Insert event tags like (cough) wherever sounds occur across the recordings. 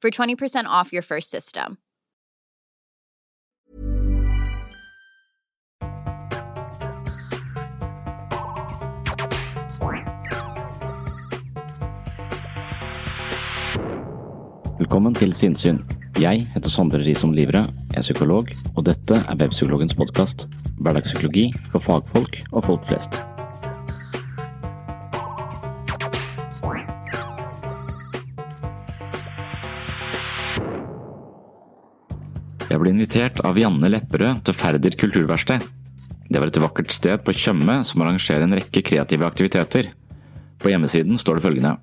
for 20% off your first system. Velkommen til Sinnsyn. Jeg heter Sondre Risom Livre, er psykolog, og dette er Webpsykologens podkast. Hverdagspsykologi for fagfolk og folk flest. Jeg ble invitert av Janne Lepperød til Færder kulturverksted. Det var et vakkert sted på Tjøme som arrangerer en rekke kreative aktiviteter. På hjemmesiden står det følgende.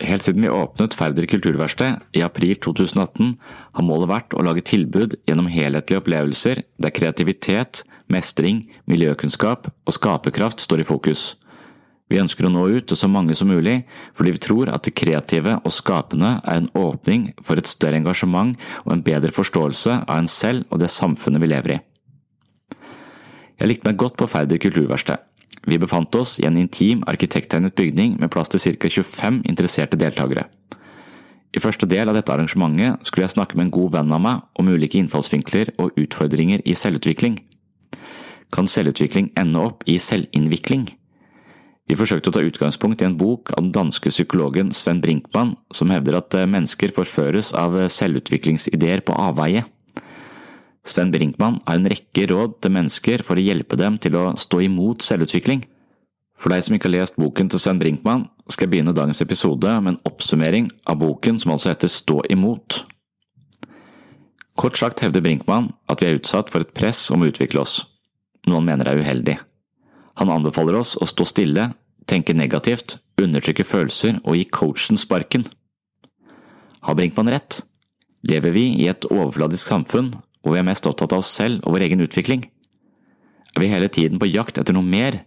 Helt siden vi åpnet Færder kulturverksted i april 2018, har målet vært å lage tilbud gjennom helhetlige opplevelser der kreativitet, mestring, miljøkunnskap og skaperkraft står i fokus. Vi ønsker å nå ut til så mange som mulig, fordi vi tror at det kreative og skapende er en åpning for et større engasjement og en bedre forståelse av en selv og det samfunnet vi lever i. Jeg likte meg godt på Færder kulturverksted. Vi befant oss i en intim, arkitekttegnet bygning med plass til ca 25 interesserte deltakere. I første del av dette arrangementet skulle jeg snakke med en god venn av meg om ulike innfallsvinkler og utfordringer i selvutvikling. Kan selvutvikling ende opp i selvinnvikling? Vi forsøkte å ta utgangspunkt i en bok av den danske psykologen Sven Brinkmann, som hevder at mennesker forføres av selvutviklingsideer på avveie. Sven Brinkmann har en rekke råd til mennesker for å hjelpe dem til å stå imot selvutvikling. For deg som ikke har lest boken til Sven Brinkmann, skal jeg begynne dagens episode med en oppsummering av boken som altså heter Stå imot. Kort sagt hevder Brinkmann at vi er utsatt for et press om å utvikle oss, noe han mener er uheldig. Han anbefaler oss å stå stille, tenke negativt, undertrykke følelser og gi coachen sparken. Har Brinkmann rett? Lever vi i et overfladisk samfunn hvor vi er mest opptatt av oss selv og vår egen utvikling? Er vi hele tiden på jakt etter noe mer?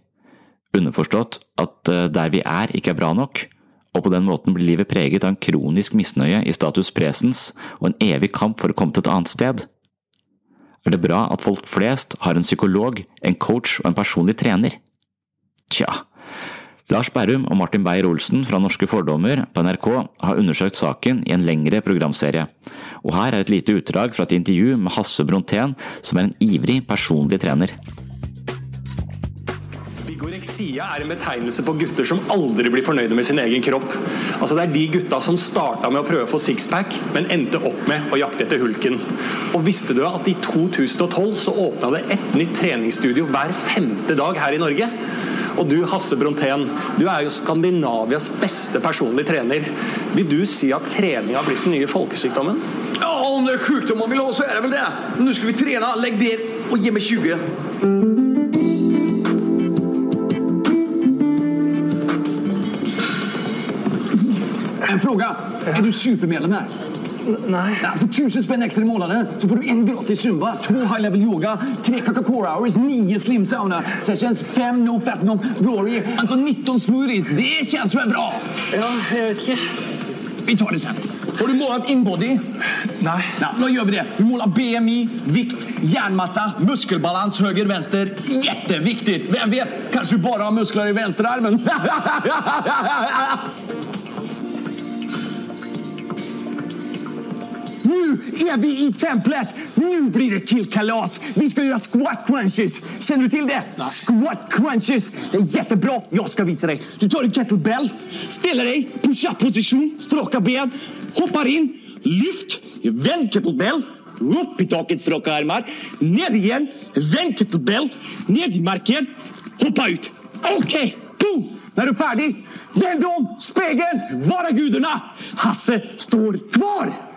Underforstått at der vi er ikke er bra nok, og på den måten blir livet preget av en kronisk misnøye i status presens og en evig kamp for å komme til et annet sted? Er det bra at folk flest har en psykolog, en coach og en personlig trener? Tja, Lars Berrum og Martin Beyer-Olsen fra Norske fordommer på NRK har undersøkt saken i en lengre programserie, og her er et lite utdrag fra et intervju med Hasse Brontén, som er en ivrig personlig trener. Bigoreksia er en betegnelse på gutter som aldri blir fornøyde med sin egen kropp. Altså Det er de gutta som starta med å prøve å få sixpack, men endte opp med å jakte etter hulken. Og visste du at i 2012 så åpna det et nytt treningsstudio hver femte dag her i Norge? Og du, Hasse Brontén, du er jo Skandinavias beste personlige trener. Vil du si at trening har blitt den nye folkesykdommen? Ja, om det er sjukdom man vil ha, så er det vel det. Nå skal vi trene. Legg det og gi meg 20. fråga. Är du supermedlem här? Nej. Ja, för tusen spänn extra i månaden så får du en gratis zumba, två high level yoga, tre Coca-Cola hours, nio slim sauna sessions, fem no fat no glory, alltså 19 smoothies. Det känns väl bra? Ja, jag vet inte. Vi tar det sen. Har du målat inbody? Nej. Ja, då gör vi det. Vi målar BMI, vikt, hjärnmassa, muskelbalans höger, vänster. Jätteviktigt! Vem vet, kanske du bara har muskler i vänsterarmen? (laughs) Nu är vi i templet! Nu blir det killkalas! Vi ska göra squat crunches! Känner du till det? Squat crunches! Det är jättebra! Jag ska visa dig. Du tar en kettlebell, ställer dig, push-up-position, straka ben, hoppar in, lyft, vänd kettlebell, upp i taket, straka armar, ner igen, vänd kettlebell, ned i marken, hoppa ut. Okej, boom! När du är färdig, vänd om, spegeln, vara gudarna? Hasse står kvar!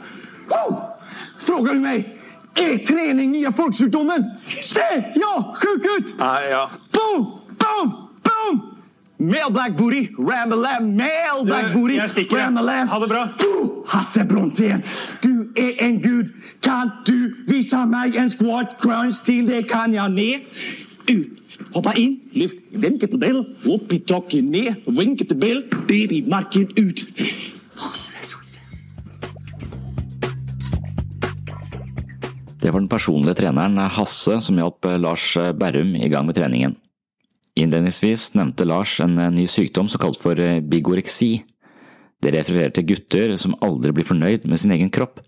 Wow! Frågar du mig, är träning nya folksjukdomen? Se, ja, sjuk ut! Ja, ja. Boom, boom, boom! Male black booty, ram-a-lam, male black booty, Jeg stikker. ram-a-lam. Ha det bra. Boom! Hasse Brontén, du är en gud. Kan du visa mig en squat crunch till det kan jag ner? Ut, hoppa in, lyft, vänd kettlebell, upp i taket, ner, vänd kettlebell, baby, marken ut. Det var den personlige treneren Hasse som hjalp Lars Berrum i gang med treningen. Innledningsvis nevnte Lars en ny sykdom som kalles for bigoreksi. Det refererer til gutter som aldri blir fornøyd med sin egen kropp.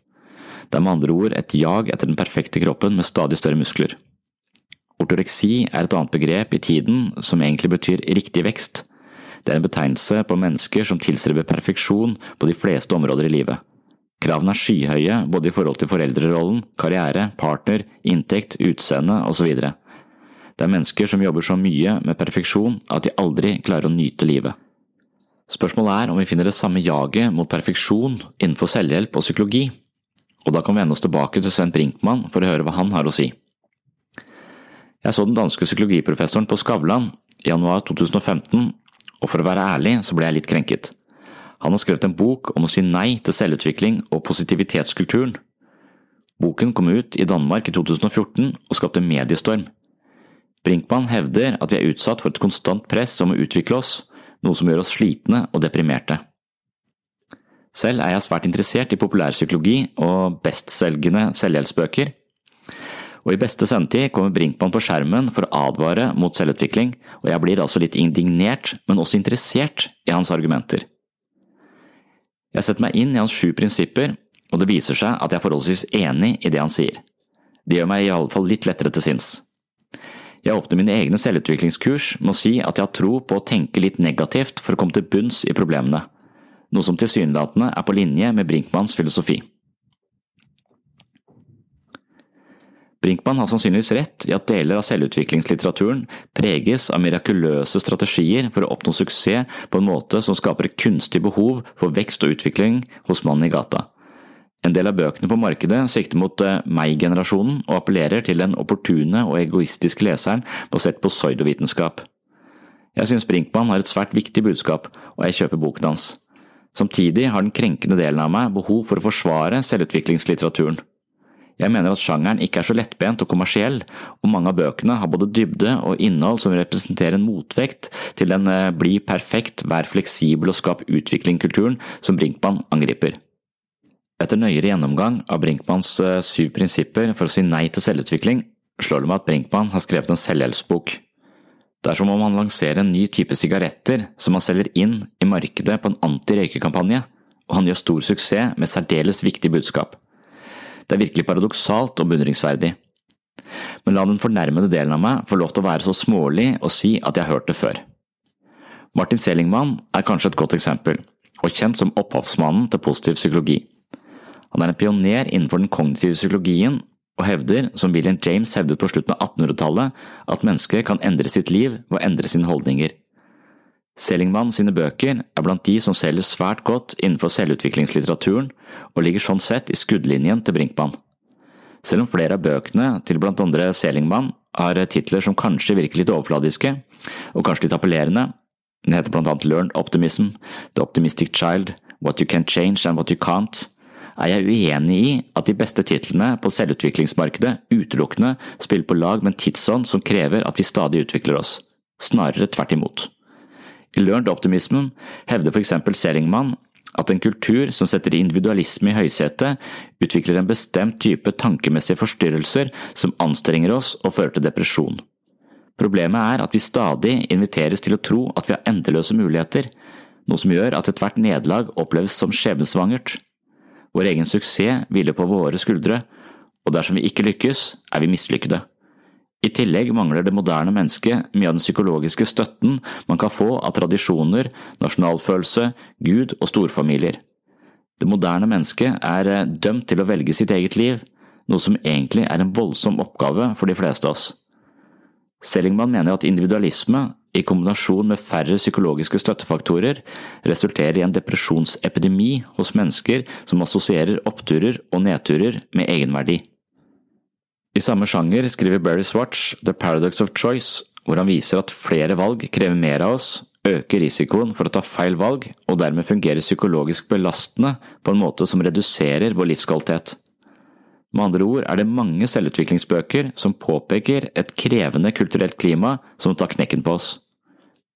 Det er med andre ord et jag etter den perfekte kroppen med stadig større muskler. Ortoreksi er et annet begrep i tiden som egentlig betyr riktig vekst. Det er en betegnelse på mennesker som tilstreber perfeksjon på de fleste områder i livet. Kravene er skyhøye både i forhold til foreldrerollen, karriere, partner, inntekt, utseende osv. Det er mennesker som jobber så mye med perfeksjon at de aldri klarer å nyte livet. Spørsmålet er om vi finner det samme jaget mot perfeksjon innenfor selvhjelp og psykologi, og da kan vi vende oss tilbake til Sven Brinkmann for å høre hva han har å si. Jeg så den danske psykologiprofessoren på Skavlan i januar 2015, og for å være ærlig så ble jeg litt krenket. Han har skrevet en bok om å si nei til selvutvikling og positivitetskulturen. Boken kom ut i Danmark i 2014 og skapte mediestorm. Brinkmann hevder at vi er utsatt for et konstant press om å utvikle oss, noe som gjør oss slitne og deprimerte. Selv er jeg svært interessert i populærpsykologi og bestselgende selvhjelpsbøker, og i beste sendetid kommer Brinkmann på skjermen for å advare mot selvutvikling, og jeg blir altså litt indignert, men også interessert i hans argumenter. Jeg setter meg inn i hans sju prinsipper, og det viser seg at jeg er forholdsvis enig i det han sier. Det gjør meg i alle fall litt lettere til sinns. Jeg åpner mine egne selvutviklingskurs med å si at jeg har tro på å tenke litt negativt for å komme til bunns i problemene, noe som tilsynelatende er på linje med Brinkmanns filosofi. Brinkmann har sannsynligvis rett i at deler av selvutviklingslitteraturen preges av mirakuløse strategier for å oppnå suksess på en måte som skaper kunstig behov for vekst og utvikling hos mannen i gata. En del av bøkene på markedet sikter mot meg-generasjonen og appellerer til den opportune og egoistiske leseren basert på pseudovitenskap. Jeg synes Brinkmann har et svært viktig budskap, og jeg kjøper boken hans. Samtidig har den krenkende delen av meg behov for å forsvare selvutviklingslitteraturen. Jeg mener at sjangeren ikke er så lettbent og kommersiell, og mange av bøkene har både dybde og innhold som representerer en motvekt til den bli perfekt, vær fleksibel og skap utvikling-kulturen som Brinkmann angriper. Etter nøyere gjennomgang av Brinkmanns syv prinsipper for å si nei til selvutvikling, slår det meg at Brinkmann har skrevet en selvhjelpsbok. Det er som om han lanserer en ny type sigaretter som han selger inn i markedet på en anti-røykekampanje, og han gjør stor suksess med et særdeles viktig budskap. Det er virkelig paradoksalt og beundringsverdig. Men la den fornærmede delen av meg få lov til å være så smålig og si at jeg har hørt det før. Martin Selingman er kanskje et godt eksempel, og kjent som opphavsmannen til positiv psykologi. Han er en pioner innenfor den kognitive psykologien og hevder, som William James hevdet på slutten av 1800-tallet, at mennesker kan endre sitt liv ved å endre sine holdninger. Selingmann sine bøker er blant de som selger svært godt innenfor selvutviklingslitteraturen, og ligger sånn sett i skuddlinjen til Brinkmann. Selv om flere av bøkene til blant andre Selingmann har titler som kanskje virker litt overfladiske, og kanskje litt appellerende, den heter blant annet Learned Optimism, The Optimistic Child What You Can Change and What You Can't, er jeg uenig i at de beste titlene på selvutviklingsmarkedet utelukkende spiller på lag med en tidsånd som krever at vi stadig utvikler oss, snarere tvert imot. I Learned Optimism hevder for eksempel Sellingmann at en kultur som setter individualisme i høysetet, utvikler en bestemt type tankemessige forstyrrelser som anstrenger oss og fører til depresjon. Problemet er at vi stadig inviteres til å tro at vi har endeløse muligheter, noe som gjør at ethvert nederlag oppleves som skjebnesvangert. Vår egen suksess hviler på våre skuldre, og dersom vi ikke lykkes, er vi mislykkede. I tillegg mangler det moderne mennesket mye av den psykologiske støtten man kan få av tradisjoner, nasjonalfølelse, Gud og storfamilier. Det moderne mennesket er eh, dømt til å velge sitt eget liv, noe som egentlig er en voldsom oppgave for de fleste av oss. Sellingman mener at individualisme, i kombinasjon med færre psykologiske støttefaktorer, resulterer i en depresjonsepidemi hos mennesker som assosierer oppturer og nedturer med egenverdi. I samme sjanger skriver Barry Swatch The Paradox of Choice, hvor han viser at flere valg krever mer av oss, øker risikoen for å ta feil valg, og dermed fungerer psykologisk belastende på en måte som reduserer vår livskvalitet. Med andre ord er det mange selvutviklingsbøker som påpeker et krevende kulturelt klima som tar knekken på oss.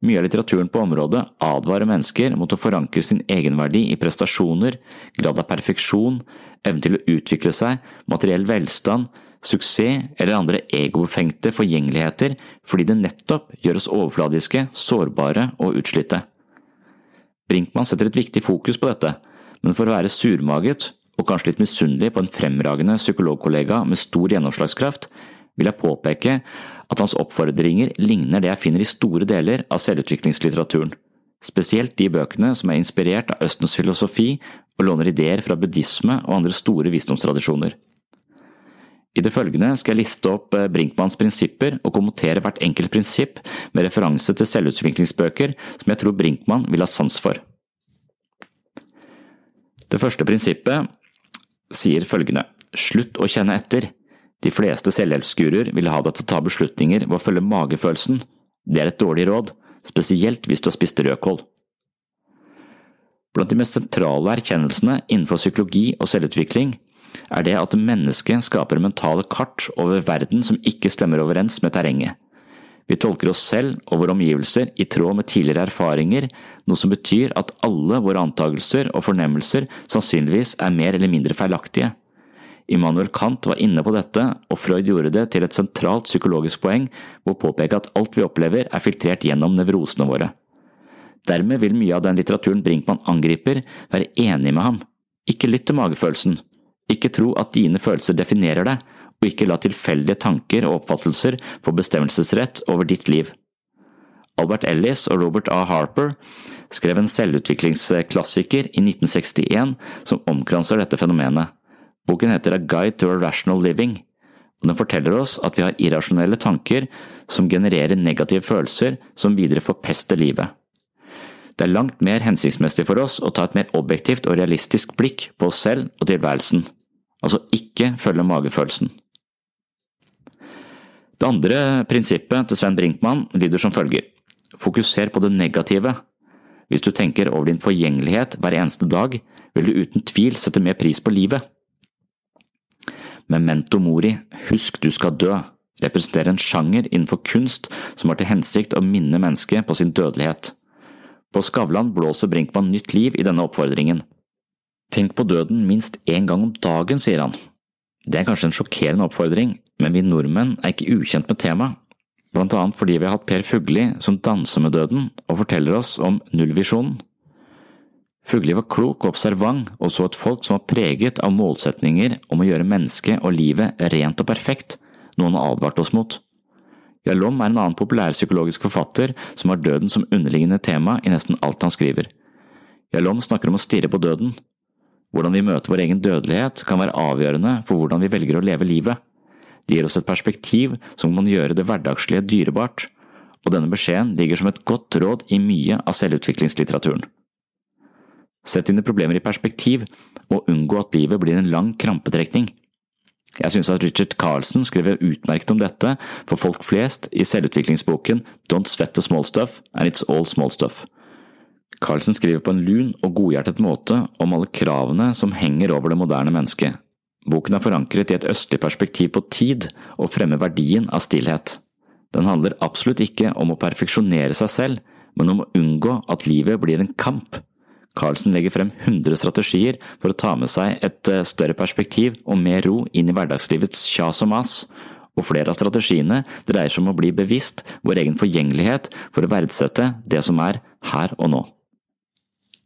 Mye av litteraturen på området advarer mennesker mot å forankre sin egenverdi i prestasjoner, grad av perfeksjon, evnen til å utvikle seg, materiell velstand, suksess eller andre egobefengte forgjengeligheter fordi det nettopp gjør oss overfladiske, sårbare og utslitte. Brinkmann setter et viktig fokus på dette, men for å være surmaget og kanskje litt misunnelig på en fremragende psykologkollega med stor gjennomslagskraft, vil jeg påpeke at hans oppfordringer ligner det jeg finner i store deler av selvutviklingslitteraturen, spesielt de bøkene som er inspirert av Østens filosofi og låner ideer fra buddhisme og andre store visdomstradisjoner. I det følgende skal jeg liste opp eh, Brinkmanns prinsipper og kommentere hvert enkelt prinsipp med referanse til selvutviklingsbøker som jeg tror Brinkmann vil ha sans for. Det første prinsippet sier følgende Slutt å kjenne etter. De fleste selvhjelpsguruer vil ha deg til å ta beslutninger ved å følge magefølelsen. Det er et dårlig råd, spesielt hvis du har spist rødkål. Blant de mest sentrale erkjennelsene innenfor psykologi og selvutvikling er det at mennesket skaper mentale kart over verden som ikke stemmer overens med terrenget. Vi tolker oss selv og våre omgivelser i tråd med tidligere erfaringer, noe som betyr at alle våre antagelser og fornemmelser sannsynligvis er mer eller mindre feilaktige. Immanuel Kant var inne på dette, og Freud gjorde det til et sentralt psykologisk poeng ved å påpeke at alt vi opplever er filtrert gjennom nevrosene våre. Dermed vil mye av den litteraturen Brinkmann angriper, være enig med ham. Ikke lytt til magefølelsen, ikke tro at dine følelser definerer deg, og ikke la tilfeldige tanker og oppfattelser få bestemmelsesrett over ditt liv. Albert Ellis og Robert A. Harper skrev en selvutviklingsklassiker i 1961 som omkranser dette fenomenet. Boken heter A Guide to a Rational Living, og den forteller oss at vi har irrasjonelle tanker som genererer negative følelser som videre forpester livet. Det er langt mer hensiktsmessig for oss å ta et mer objektivt og realistisk blikk på oss selv og tilværelsen altså ikke følge magefølelsen. Det andre prinsippet til Sven Brinkmann lyder som følger Fokuser på det negative. Hvis du tenker over din forgjengelighet hver eneste dag, vil du uten tvil sette mer pris på livet. Memento mori, husk du skal dø, representerer en sjanger innenfor kunst som har til hensikt å minne mennesket på sin dødelighet. På Skavlan blåser Brinkmann nytt liv i denne oppfordringen. Tenk på døden minst én gang om dagen, sier han. Det er kanskje en sjokkerende oppfordring, men vi nordmenn er ikke ukjent med temaet, blant annet fordi vi har hatt Per Fugli som danser med døden og forteller oss om nullvisjonen. Fugli var klok og observant og så et folk som var preget av målsetninger om å gjøre mennesket og livet rent og perfekt, noe han advarte oss mot. Jalom er en annen populærpsykologisk forfatter som har døden som underliggende tema i nesten alt han skriver. Jalom snakker om å stirre på døden, hvordan vi møter vår egen dødelighet kan være avgjørende for hvordan vi velger å leve livet. Det gir oss et perspektiv som kan gjøre det hverdagslige dyrebart, og denne beskjeden ligger som et godt råd i mye av selvutviklingslitteraturen. Sett dine problemer i perspektiv, og unngå at livet blir en lang krampetrekning. Jeg synes at Richard Carlsen skriver utmerket om dette for folk flest i selvutviklingsboken Don't Sweat the Small Stuff and It's All Small Stuff. Carlsen skriver på en lun og godhjertet måte om alle kravene som henger over det moderne mennesket. Boken er forankret i et østlig perspektiv på tid og fremmer verdien av stillhet. Den handler absolutt ikke om å perfeksjonere seg selv, men om å unngå at livet blir en kamp. Carlsen legger frem 100 strategier for å ta med seg et eh, større perspektiv og mer ro inn i hverdagslivets kjas og mas, og flere av strategiene dreier seg om å bli bevisst vår egen forgjengelighet for å verdsette det som er her og nå.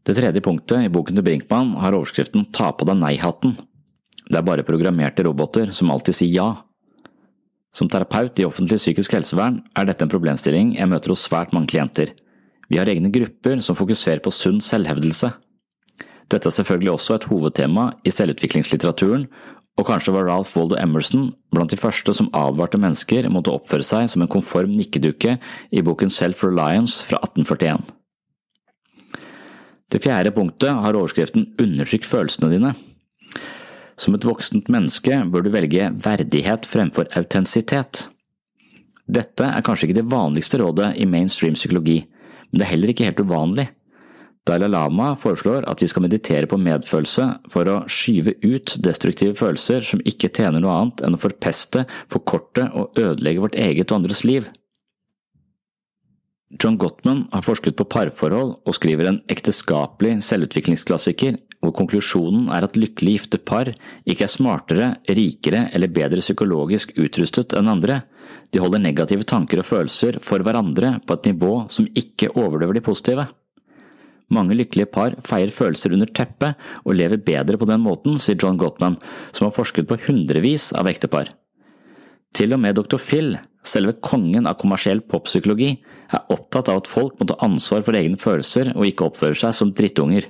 Det tredje punktet i boken til Brinkmann har overskriften Ta på deg nei-hatten. Det er bare programmerte roboter som alltid sier ja. Som terapeut i offentlig psykisk helsevern er dette en problemstilling jeg møter hos svært mange klienter. Vi har egne grupper som fokuserer på sunn selvhevdelse. Dette er selvfølgelig også et hovedtema i selvutviklingslitteraturen, og kanskje var Ralph Waldo Emerson blant de første som advarte mennesker mot å oppføre seg som en konform nikkedukke i boken Self-Reliance fra 1841. Det fjerde punktet har overskriften Undertrykk følelsene dine. Som et voksent menneske bør du velge verdighet fremfor autentisitet. Dette er kanskje ikke det vanligste rådet i mainstream psykologi, men det er heller ikke helt uvanlig. Dalai Lama foreslår at vi skal meditere på medfølelse for å skyve ut destruktive følelser som ikke tjener noe annet enn å forpeste, forkorte og ødelegge vårt eget og andres liv. John Gottman har forsket på parforhold og skriver en ekteskapelig selvutviklingsklassiker hvor konklusjonen er at lykkelig gifte par ikke er smartere, rikere eller bedre psykologisk utrustet enn andre, de holder negative tanker og følelser for hverandre på et nivå som ikke overdøver de positive. Mange lykkelige par feier følelser under teppet og lever bedre på den måten, sier John Gottman, som har forsket på hundrevis av ektepar. Til og med dr. Phil, selve kongen av kommersiell poppsykologi, er opptatt av at folk må ta ansvar for egne følelser og ikke oppføre seg som drittunger.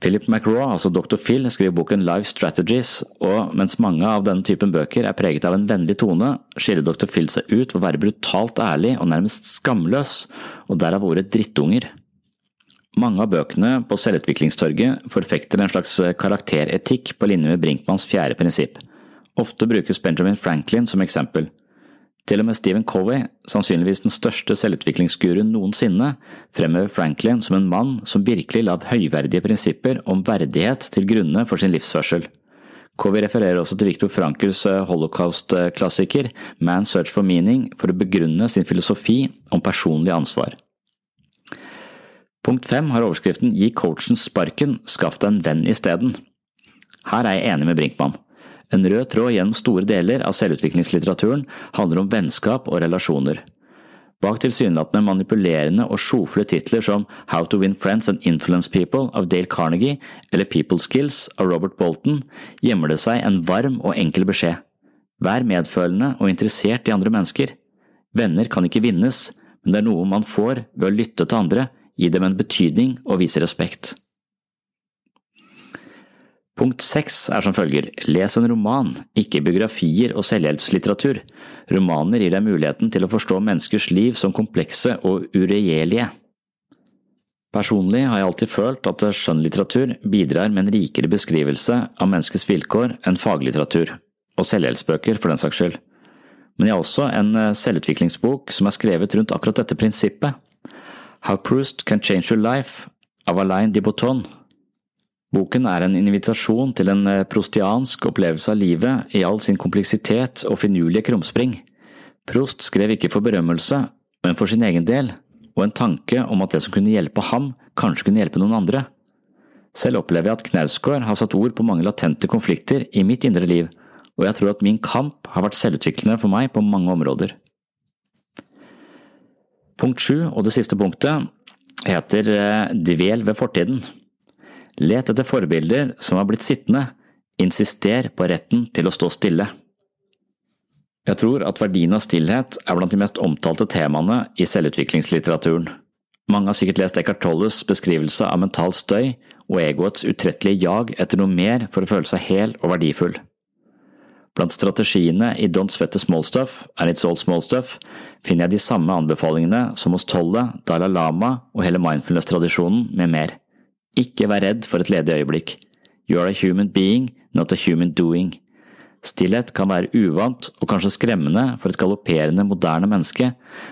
Philip McRaw, altså Dr. Phil, skriver boken Life Strategies, og mens mange av denne typen bøker er preget av en vennlig tone, skiller Dr. Phil seg ut for å være brutalt ærlig og nærmest skamløs, og derav ordet drittunger. Mange av bøkene på Selvutviklingstorget forfekter en slags karakteretikk på linje med Brinkmanns fjerde prinsipp. Ofte brukes Benjamin Franklin som eksempel. Til og med Stephen Covey, sannsynligvis den største selvutviklingsguruen noensinne, fremhever Franklin som en mann som virkelig la høyverdige prinsipper om verdighet til grunne for sin livsførsel. Covey refererer også til Viktor Frankels eh, holocaust-klassiker Man's Search for Meaning for å begrunne sin filosofi om personlig ansvar. Punkt fem har overskriften Gi coachen sparken, skaff deg en venn isteden. Her er jeg enig med Brinkmann. En rød tråd gjennom store deler av selvutviklingslitteraturen handler om vennskap og relasjoner. Bak tilsynelatende manipulerende og sjofle titler som How to Win Friends and Influence People av Dale Carnegie eller People Skills av Robert Bolton gjemmer det seg en varm og enkel beskjed. Vær medfølende og interessert i andre mennesker. Venner kan ikke vinnes, men det er noe man får ved å lytte til andre, gi dem en betydning og vise respekt. Punkt seks er som følger Les en roman, ikke biografier og selvhjelpslitteratur. Romaner gir deg muligheten til å forstå menneskers liv som komplekse og uregjerlige. Personlig har jeg alltid følt at skjønnlitteratur bidrar med en rikere beskrivelse av menneskets vilkår enn faglitteratur, og selvhjelpsbøker for den saks skyld. Men jeg har også en eh, selvutviklingsbok som er skrevet rundt akkurat dette prinsippet. How Proust Can Change Your Life av Alain de Botton Boken er en invitasjon til en eh, prostiansk opplevelse av livet i all sin kompleksitet og finurlige krumspring. Prost skrev ikke for berømmelse, men for sin egen del, og en tanke om at det som kunne hjelpe ham, kanskje kunne hjelpe noen andre. Selv opplever jeg at Knausgård har satt ord på mange latente konflikter i mitt indre liv, og jeg tror at min kamp har vært selvutviklende for meg på mange områder. Punkt sju, og det siste punktet, heter eh, Dvel ved fortiden. Let etter forbilder som har blitt sittende, insister på retten til å stå stille. Jeg tror at verdien av stillhet er blant de mest omtalte temaene i selvutviklingslitteraturen. Mange har sikkert lest Eckhart Tolles beskrivelse av mental støy og egoets utrettelige jag etter noe mer for å føle seg hel og verdifull. Blant strategiene i Don't Sweat the Small Stuff and It's All Small Stuff finner jeg de samme anbefalingene som hos Tolle, Dalai Lama og hele mindfulness-tradisjonen med mer. Ikke vær redd for et ledig øyeblikk. You are a human being, not a human doing. Stillhet kan være uvant og kanskje skremmende for et galopperende, moderne menneske,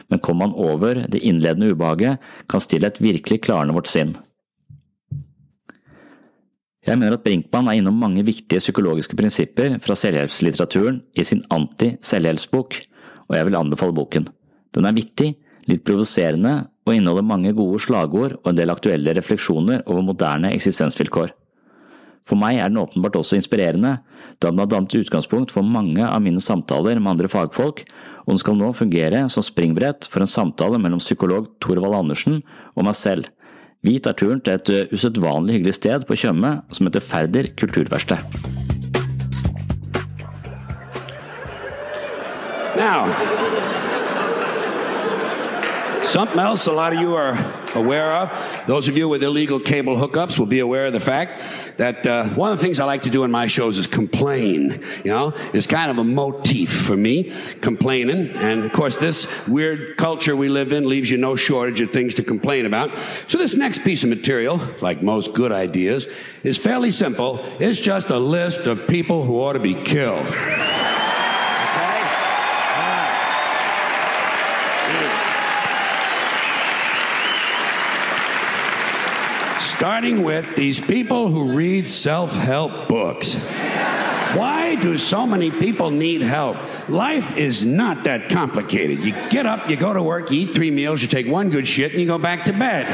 men kommer man over det innledende ubehaget, kan stillhet virkelig klarne vårt sinn. Jeg mener at Brinkmann er innom mange viktige psykologiske prinsipper fra selvhjelpslitteraturen i sin anti-selvhjelpsbok, og jeg vil anbefale boken. Den er vittig, litt provoserende og inneholder mange gode slagord og en del aktuelle refleksjoner over moderne eksistensvilkår. For meg er den åpenbart også inspirerende, da den har dannet utgangspunkt for mange av mine samtaler med andre fagfolk, og den skal nå fungere som springbrett for en samtale mellom psykolog Torvald Andersen og meg selv. Vi tar turen til et usedvanlig hyggelig sted på Tjøme som heter Færder kulturverksted. Now, something else a lot of you are aware of, those of you with illegal cable hookups will be aware of the fact that uh, one of the things I like to do in my shows is complain. You know, it's kind of a motif for me, complaining. And of course, this weird culture we live in leaves you no shortage of things to complain about. So this next piece of material, like most good ideas, is fairly simple. It's just a list of people who ought to be killed. Starting with these people who read self help books. Why do so many people need help? Life is not that complicated. You get up, you go to work, you eat three meals, you take one good shit, and you go back to bed.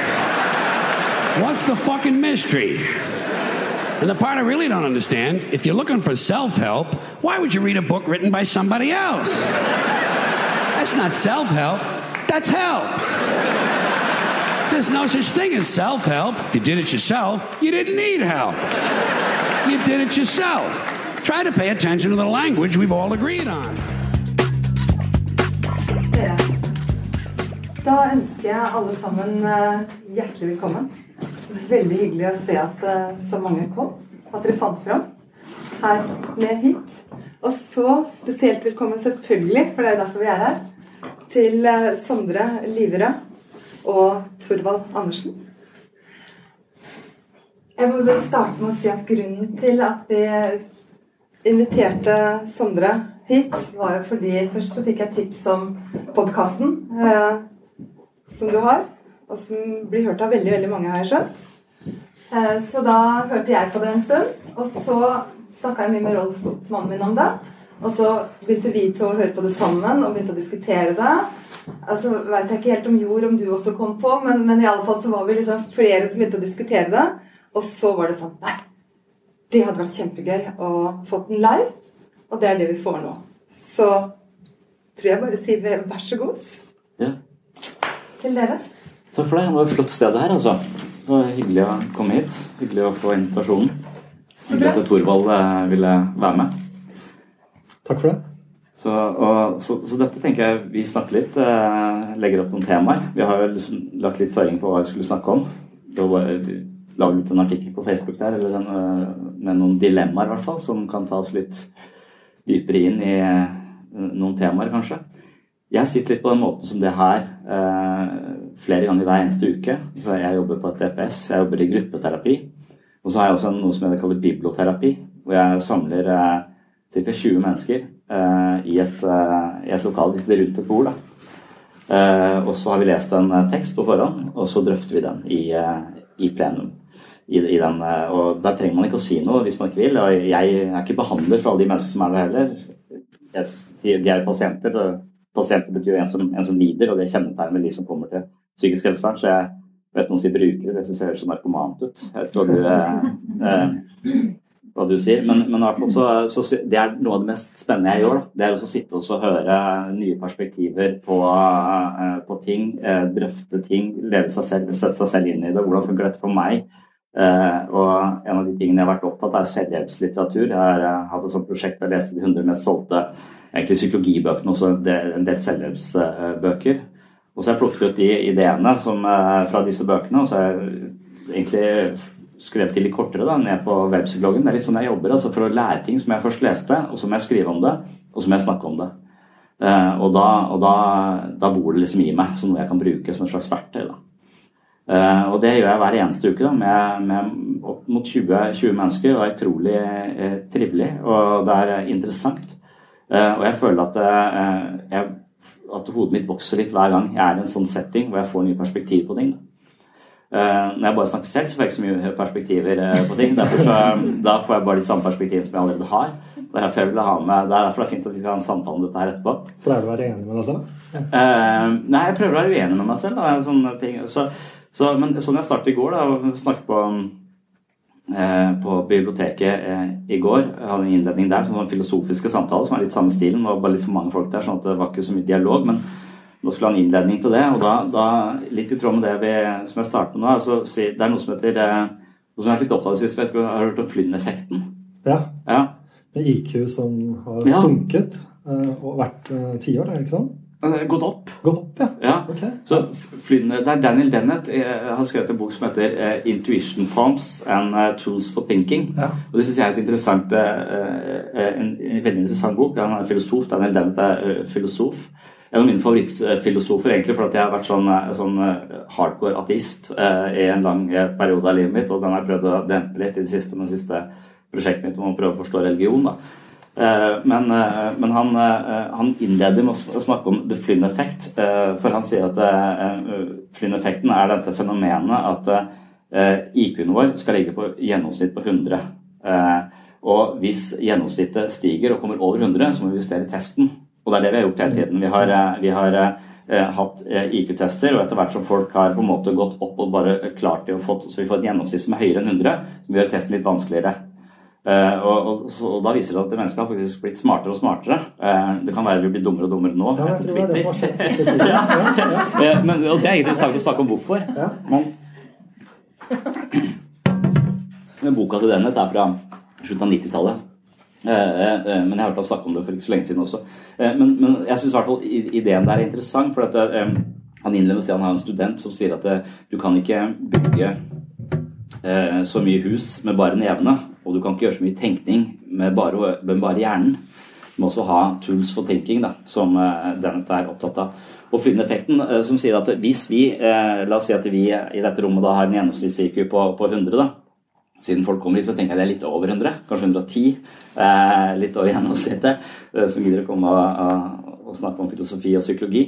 What's the fucking mystery? And the part I really don't understand if you're looking for self help, why would you read a book written by somebody else? That's not self help, that's help. There's no such thing as self help. If you did it yourself, you didn't need help. You did it yourself. Try to pay attention to the language we've all agreed on. Da ønsker jeg alle sammen eh, hjertelig velkommen. Veldig hyggelig å se at eh, så mange kom. At dere fant fram her med hit. Og så spesielt velkommen, selvfølgelig, for det er derfor vi er her, til eh, Sondre Liverød og Torvald Andersen. Jeg må bare starte med å si at grunnen til at vi inviterte Sondre hit, var jo fordi først så fikk jeg tips om podkasten eh, som du har, og som blir hørt av veldig, veldig mange, har jeg skjønt. Eh, så da hørte jeg på det en stund, og så snakka jeg mye med Rolf, mannen min, om det. Og så begynte vi til å høre på det sammen og begynte å diskutere det. Altså, Veit jeg ikke helt om Jord, om du også kom på, men, men i alle fall så var vi liksom flere som begynte å diskutere det. Og så var det sånn Nei, det hadde vært kjempegøy å få den live. Og det er det vi får nå. Så tror jeg bare sier vær så god Ja. til dere. Takk for det. Det var et flott sted her, altså. Det var hyggelig å komme hit. Hyggelig å få invitasjonen. Hyggelig at Thorvald eh, ville være med. Takk for det. Så, og, så, så, dette tenker jeg vi snakker litt, eh, legger opp noen temaer. Vi har jo liksom lagt litt føring på hva vi skulle snakke om. Da var, vi la ut en artikkel på Facebook der eller en, eh, med noen dilemmaer, i hvert fall, som kan ta oss litt dypere inn i eh, noen temaer, kanskje. Jeg sitter litt på den måten som det her eh, flere ganger hver eneste uke. Så jeg jobber på et DPS, jeg jobber i gruppeterapi. Og så har jeg også noe som jeg kaller biblioterapi, hvor jeg samler eh, ca. 20 mennesker eh, i, et, eh, i et lokal, rundt et bord. Eh, og så har vi lest en tekst på forhånd, og så drøfter vi den i, i plenum. I, i den, og Der trenger man ikke å si noe hvis man ikke vil. og Jeg er ikke behandler for alle de menneskene som er der heller. De er pasienter. og Pasienter betyr jo en som, en som lider, og det kjennetegner de som kommer til psykisk helsevern. Så jeg vet noen sier brukere, det syns jeg høres så narkomant ut. Jeg vet ikke hva du, eh, hva du sier, men, men så, så, det er noe av det mest spennende jeg gjør. Da. Det er å sitte og høre nye perspektiver på, eh, på ting, eh, drøfte ting, leve seg selv, sette seg selv inn i det. Hvordan funker dette for meg? Uh, og En av de tingene jeg har vært opptatt av, er selvhjelpslitteratur. Jeg har hatt et sånt prosjekt der jeg leste de 100 mest solgte egentlig psykologibøkene, også en del selvhjelpsbøker. Og så har jeg plukket ut de ideene som, fra disse bøkene, og så har jeg egentlig skrevet til litt kortere da, ned på webpsykologen. Det er litt sånn jeg jobber, altså for å lære ting som jeg først leste, og så må jeg skrive om det, og så må jeg snakke om det. og da, og da, da bor det liksom i meg som noe jeg kan bruke som et slags verktøy. da. Uh, og det gjør jeg hver eneste uke da, med, med opp mot 20, 20, mennesker. og det er utrolig eh, trivelig, og det er interessant. Uh, og jeg føler at, jeg, at, hodet mitt vokser litt hver gang jeg er i en sånn setting hvor jeg får nye perspektiv på ting. Når jeg bare snakker selv, så får jeg ikke så mye perspektiver på ting. Så, da får jeg bare de samme perspektivene som jeg allerede har. Det er derfor jeg ha med, det er derfor det er fint at vi skal ha en samtale om dette her etterpå. Pleier du å være enig med deg selv? Ja. nei, jeg prøver å være uenig med meg selv. Da, sånne ting. Så, så, men sånn jeg startet i går, da, og snakket på, eh, på biblioteket eh, i går, jeg hadde en innledning der, sånn filosofiske samtaler som er litt samme stilen. Det var bare litt for mange folk der, sånn at det var ikke så mye dialog. men nå skulle han innledning til det, og da, da, litt i tråd med det vi, som jeg starter med nå altså, Det er noe som heter eh, noe som jeg har litt opptatt av sist. Vet du, har du hørt om Flynn-effekten? Ja. ja. Med IQ som har ja. sunket eh, og vært eh, tiår, ikke sant? Gått opp. Gått opp, ja. ja. Okay. Så Flynn, det er Daniel Dennett jeg har skrevet en bok som heter 'Intuition Prompts and Tools for Thinking'. Ja. Og Det syns jeg er et interessant, en, en, veldig interessant bok. Han er filosof. Daniel Dennett er filosof. En av mine favorittfilosofer, egentlig, for jeg har vært sånn, sånn hardcore ateist i en lang periode av livet mitt, og den har jeg prøvd å dempe litt i det siste med det siste prosjektet mitt om å prøve å forstå religion. Eh, men, eh, men han, eh, han, innleder med å snakke om the Flynn effect. For han sier at Flynn-effekten er dette fenomenet at IQ-en vår skal ligge på gjennomsnitt på 100. Og hvis gjennomsnittet stiger og kommer over 100, så må vi justere testen. Og det er det vi har gjort hele tiden. Vi har, vi har hatt IQ-tester, og etter hvert som folk har på en måte gått opp og bare klart det og fått, så vi får et gjennomsnitt som er høyere enn 100, som gjør testen litt vanskeligere. Uh, og, og, så, og, Da viser det at mennesket har faktisk blitt smartere og smartere. Uh, det kan være vi blir dummere og dummere nå ja, etter Twitter. Det (laughs) ja, ja, men, og det er interessant å snakke om hvorfor. Men, men boka til Dennett er fra slutten av 90-tallet. Men jeg har hørt ham snakke om det for ikke så lenge siden også. men, men, jeg syns i hvert fall ideen der er interessant. for at Han innleder med å si han har en student som sier at du kan ikke bygge så mye hus med bare nevene. Og du kan ikke gjøre så mye tenkning med bare, med bare hjernen. Du må også ha tools for thinking, da, som Dennett er opptatt av. Og Flynn-effekten, som sier at hvis vi, la oss si at vi i dette rommet da har en gjennomsnitts-IQ på, på, 100, da, siden folk kommer hit, så tenker jeg det er litt over 100, kanskje 110, litt over gjennomsnittet, som gidder å komme og, og, snakke om filosofi og psykologi.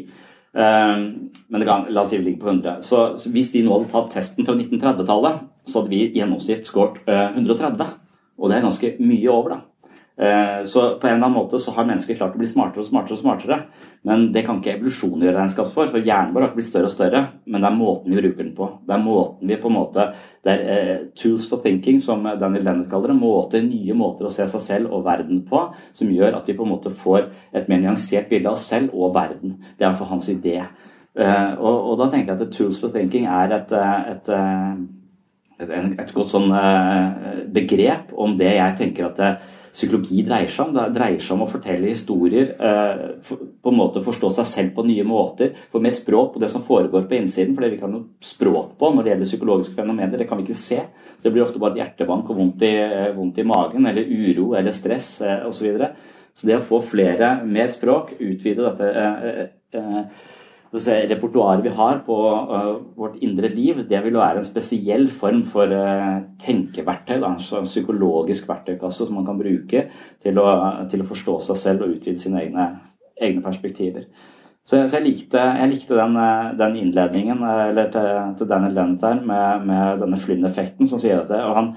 men kan, la oss si vi ligger på 100. Så, så hvis de nå hadde tatt testen fra 1930-tallet, så hadde vi i gjennomsnitt skåret 130. Og det er ganske mye over, da. Eh, så på en eller annen måte så har mennesker klart å bli smartere og smartere og smartere. Men det kan ikke evolusjon gjøre regnskap for, for hjernen vår har ikke blitt større og større. Men det er måten vi bruker den på. Det er måten vi på en måte Det er uh, tools for thinking, som Daniel Dennett kaller det. Måter, nye måter å se seg selv og verden på som gjør at vi på en måte får et mer nyansert bilde av oss selv og verden. Det er iallfall hans idé. Og, og, da tenker jeg at tools for thinking er et, et, et et, godt sånn eh, begrep om det jeg tenker at eh, psykologi dreier seg om. Det dreier seg om å fortelle historier, eh, på en måte forstå seg selv på nye måter. Få mer språk på det som foregår på innsiden. For det vi ikke har noe språk på når det gjelder psykologiske fenomener, det kan vi ikke se. Så det blir ofte bare et hjertebank og vondt i, vondt i magen, eller uro eller stress osv. Så, videre. så det å få flere, mer språk, utvide dette repertoaret vi har på uh, vårt indre liv, det vil være en spesiell form for uh, tenkeverktøy. Da, en psykologisk verktøykasse som man kan bruke til å, til å forstå seg selv og utvide sine egne, egne perspektiver. Så, så jeg, likte, jeg likte, den, den innledningen eller til, til Daniel Lennart der med, med denne Flynn-effekten som sier dette. og han,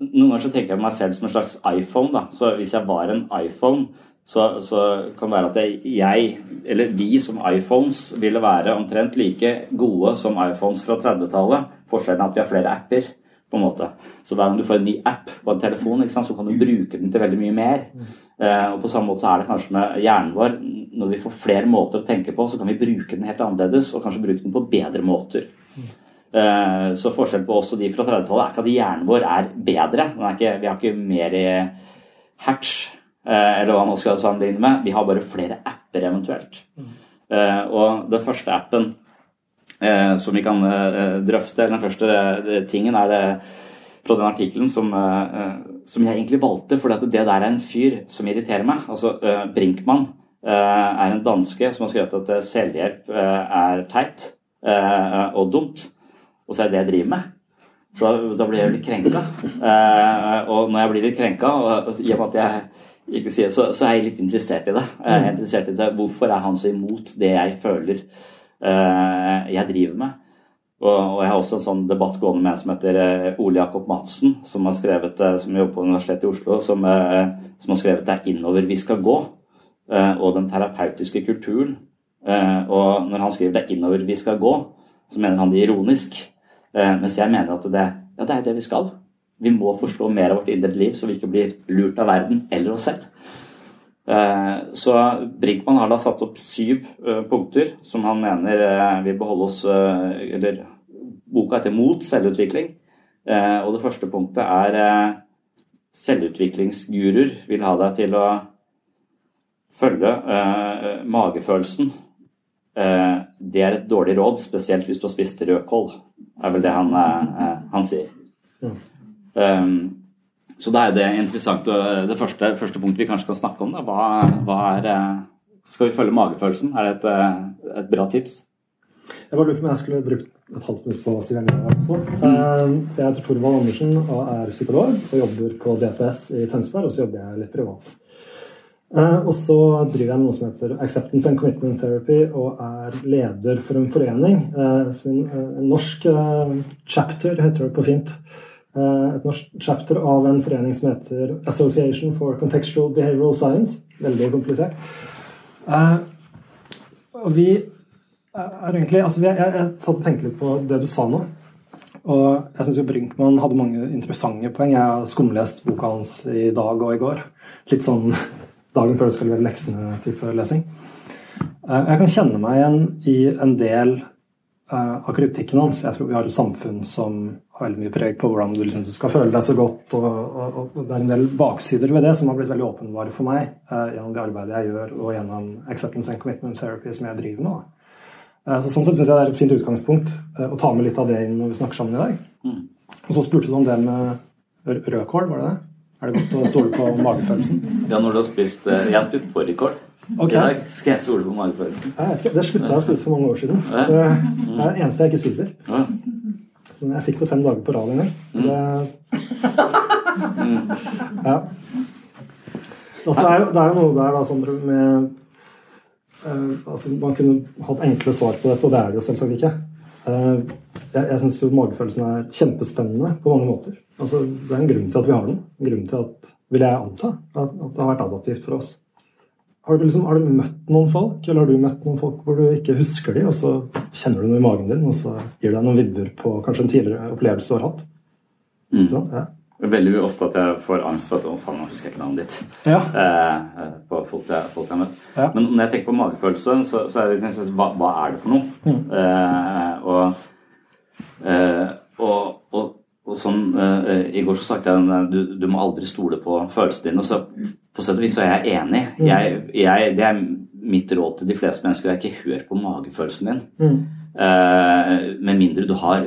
Noen ganger så tenker jeg på meg selv som en slags iPhone. da, så Hvis jeg var en iPhone, så, så, kan det være at jeg, eller vi som iPhones, ville være omtrent like gode som iPhones fra 30-tallet. Forskjellen er at vi har flere apper. på en måte. Så hver gang du får en ny app på en telefon, så kan du bruke den til veldig mye mer. Eh, og På samme måte så er det kanskje med hjernen vår. Når vi får flere måter å tenke på, så kan vi bruke den helt annerledes, og kanskje bruke den på bedre måter. Eh, så forskjellen på oss og de fra 30-tallet er ikke at hjernen vår er bedre. Er ikke, vi har ikke mer hertz Eh, eller hva man skal sammenligne med. Vi har bare flere apper eventuelt. Mm. Og den første appen eh, som vi kan drøfte, eller den første tingen, er det fra den artikkelen som, som, jeg egentlig valgte, for det der er en fyr som irriterer meg. Altså Brinkmann er en danske som har skrevet at selvhjelp er teit og dumt. og så er det det jeg driver med. Så da, da blir jeg litt krenka. Eh, og når jeg blir litt krenka, og, i og med at jeg så, så er jeg litt interessert i det. Jeg er interessert i det. Hvorfor er han så imot det jeg føler uh, jeg driver med? Og, og, jeg har også en sånn debatt gående med en som heter eh, Ole Jakob Madsen, som har skrevet, eh, som jobber på Universitetet i Oslo, som, uh, som har skrevet 'Det er innover vi skal gå', og den terapeutiske kulturen. Og når han skriver 'Det er innover vi skal gå', så mener han det ironisk. Mens jeg mener at det, ja, det er det vi skal. Vi må forstå mer av vårt indre liv, så vi ikke blir lurt av verden eller oss selv. Så Brinkmann har da satt opp syv punkter som han mener vil beholde oss Eller boka heter 'Mot selvutvikling'. Og det første punktet er selvutviklingsguruer vil ha deg til å følge magefølelsen. Det er et dårlig råd, spesielt hvis du har spist rødkål, er vel det han, han sier. Um, så da er det interessant. Det første, første punktet vi kanskje kan snakke om, da, hva, hva er Skal vi følge magefølelsen? Er det et, et bra tips? Jeg bare lurte på om jeg skulle brukt et halvt minutt på å si hvem jeg er også. Jeg heter Torvald Andersen og er psykolog og jobber på DPS i Tønsberg, og så jobber jeg litt privat. Og så driver jeg noe som heter Acceptance and Commitment Therapy og er leder for en forening. En norsk chapter, heter det på fint. Et norsk chapter av en forening som heter Association for Contextual Behavioral Science. Veldig komplisert. Og vi er egentlig altså jeg, jeg, satt og tenkte litt på det du sa nå. Og jeg syns Brinkmann hadde mange interessante poeng. Jeg har skumlest boka hans i dag og i går. Litt sånn dagen før du skal levere leksene-type lesing. Jeg kan kjenne meg igjen i en del av kritikken hans. Jeg tror vi har et samfunn som veldig mye preg på hvordan du, liksom, du skal føle deg så godt. Og, og, og, det er en del baksider ved det som har blitt veldig åpenbare for meg gjennom det arbeidet jeg gjør, og gjennom Acceptance and Commitment Therapy som jeg driver med. Så Sånn sett syns jeg det er et fint utgangspunkt å ta med litt av det inn når vi snakker sammen i dag. Mm. Og så spurte du om det med rødkål, var det det? Er det godt å stole på magefølelsen? Ja, når du har spist Jeg har spist fårikål. Okay. I dag skal jeg stole på magefølelsen. Jeg vet ikke, Det slutta jeg å spise for mange år siden. Det er det eneste jeg ikke spiser. Ja. Jeg fikk det fem dager på rad en gang. Mm. Ja. Altså, det, er jo, det er jo noe der da, Sondre, med Uh, altså, man kunne hatt enkle svar på dette, og det er det jo selvsagt ikke. Uh, jeg jeg syns magefølelsen er kjempespennende på mange måter. Altså, det er en grunn til at vi har den. En grunn til at, vil jeg anta, at, at det har vært adaptivt for oss. Har du, liksom, har du, møtt noen folk, eller har du møtt noen folk hvor du ikke husker de, og så kjenner du noe i magen din, og så gir det deg noen vibber på kanskje en tidligere opplevelse du har hatt? Mm. Sånn? Ja. Veldig ofte at jeg får angst for at å faen, nå husker jeg ikke navnet ditt. Ja. Eh, på folk jeg, folk jeg har møtt. Ja. Men når jeg tenker på magefølelse, så, så er det liksom, hva, hva er det for noe? Mm. Eh, og, eh, og, og, som sånn eh, I går så sagt jeg du, du må aldri stole på følelsene dine. Og så på sett og vis så er jeg enig. Mm. Jeg, jeg, det er mitt råd til de fleste mennesker. er ikke hør på magefølelsen din. Mm. Uh, med mindre du har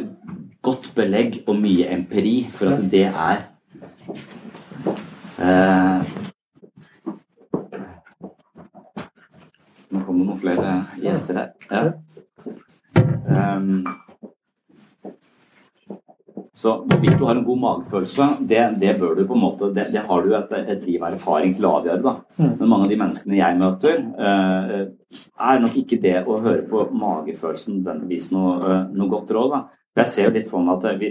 godt belegg og mye empiri for at det er uh, Nå kom det noen flere gjester her. Ja. Um, så hvorvidt du har en god magefølelse, det, det, bør du på en måte, det, det har du et, et liv av erfaring til å avgjøre. da. Mm. Men mange av de menneskene jeg møter, uh, er nok ikke det å høre på magefølelsen nødvendigvis noe, uh, noe godt råd. da. Jeg ser jo litt for meg at vi,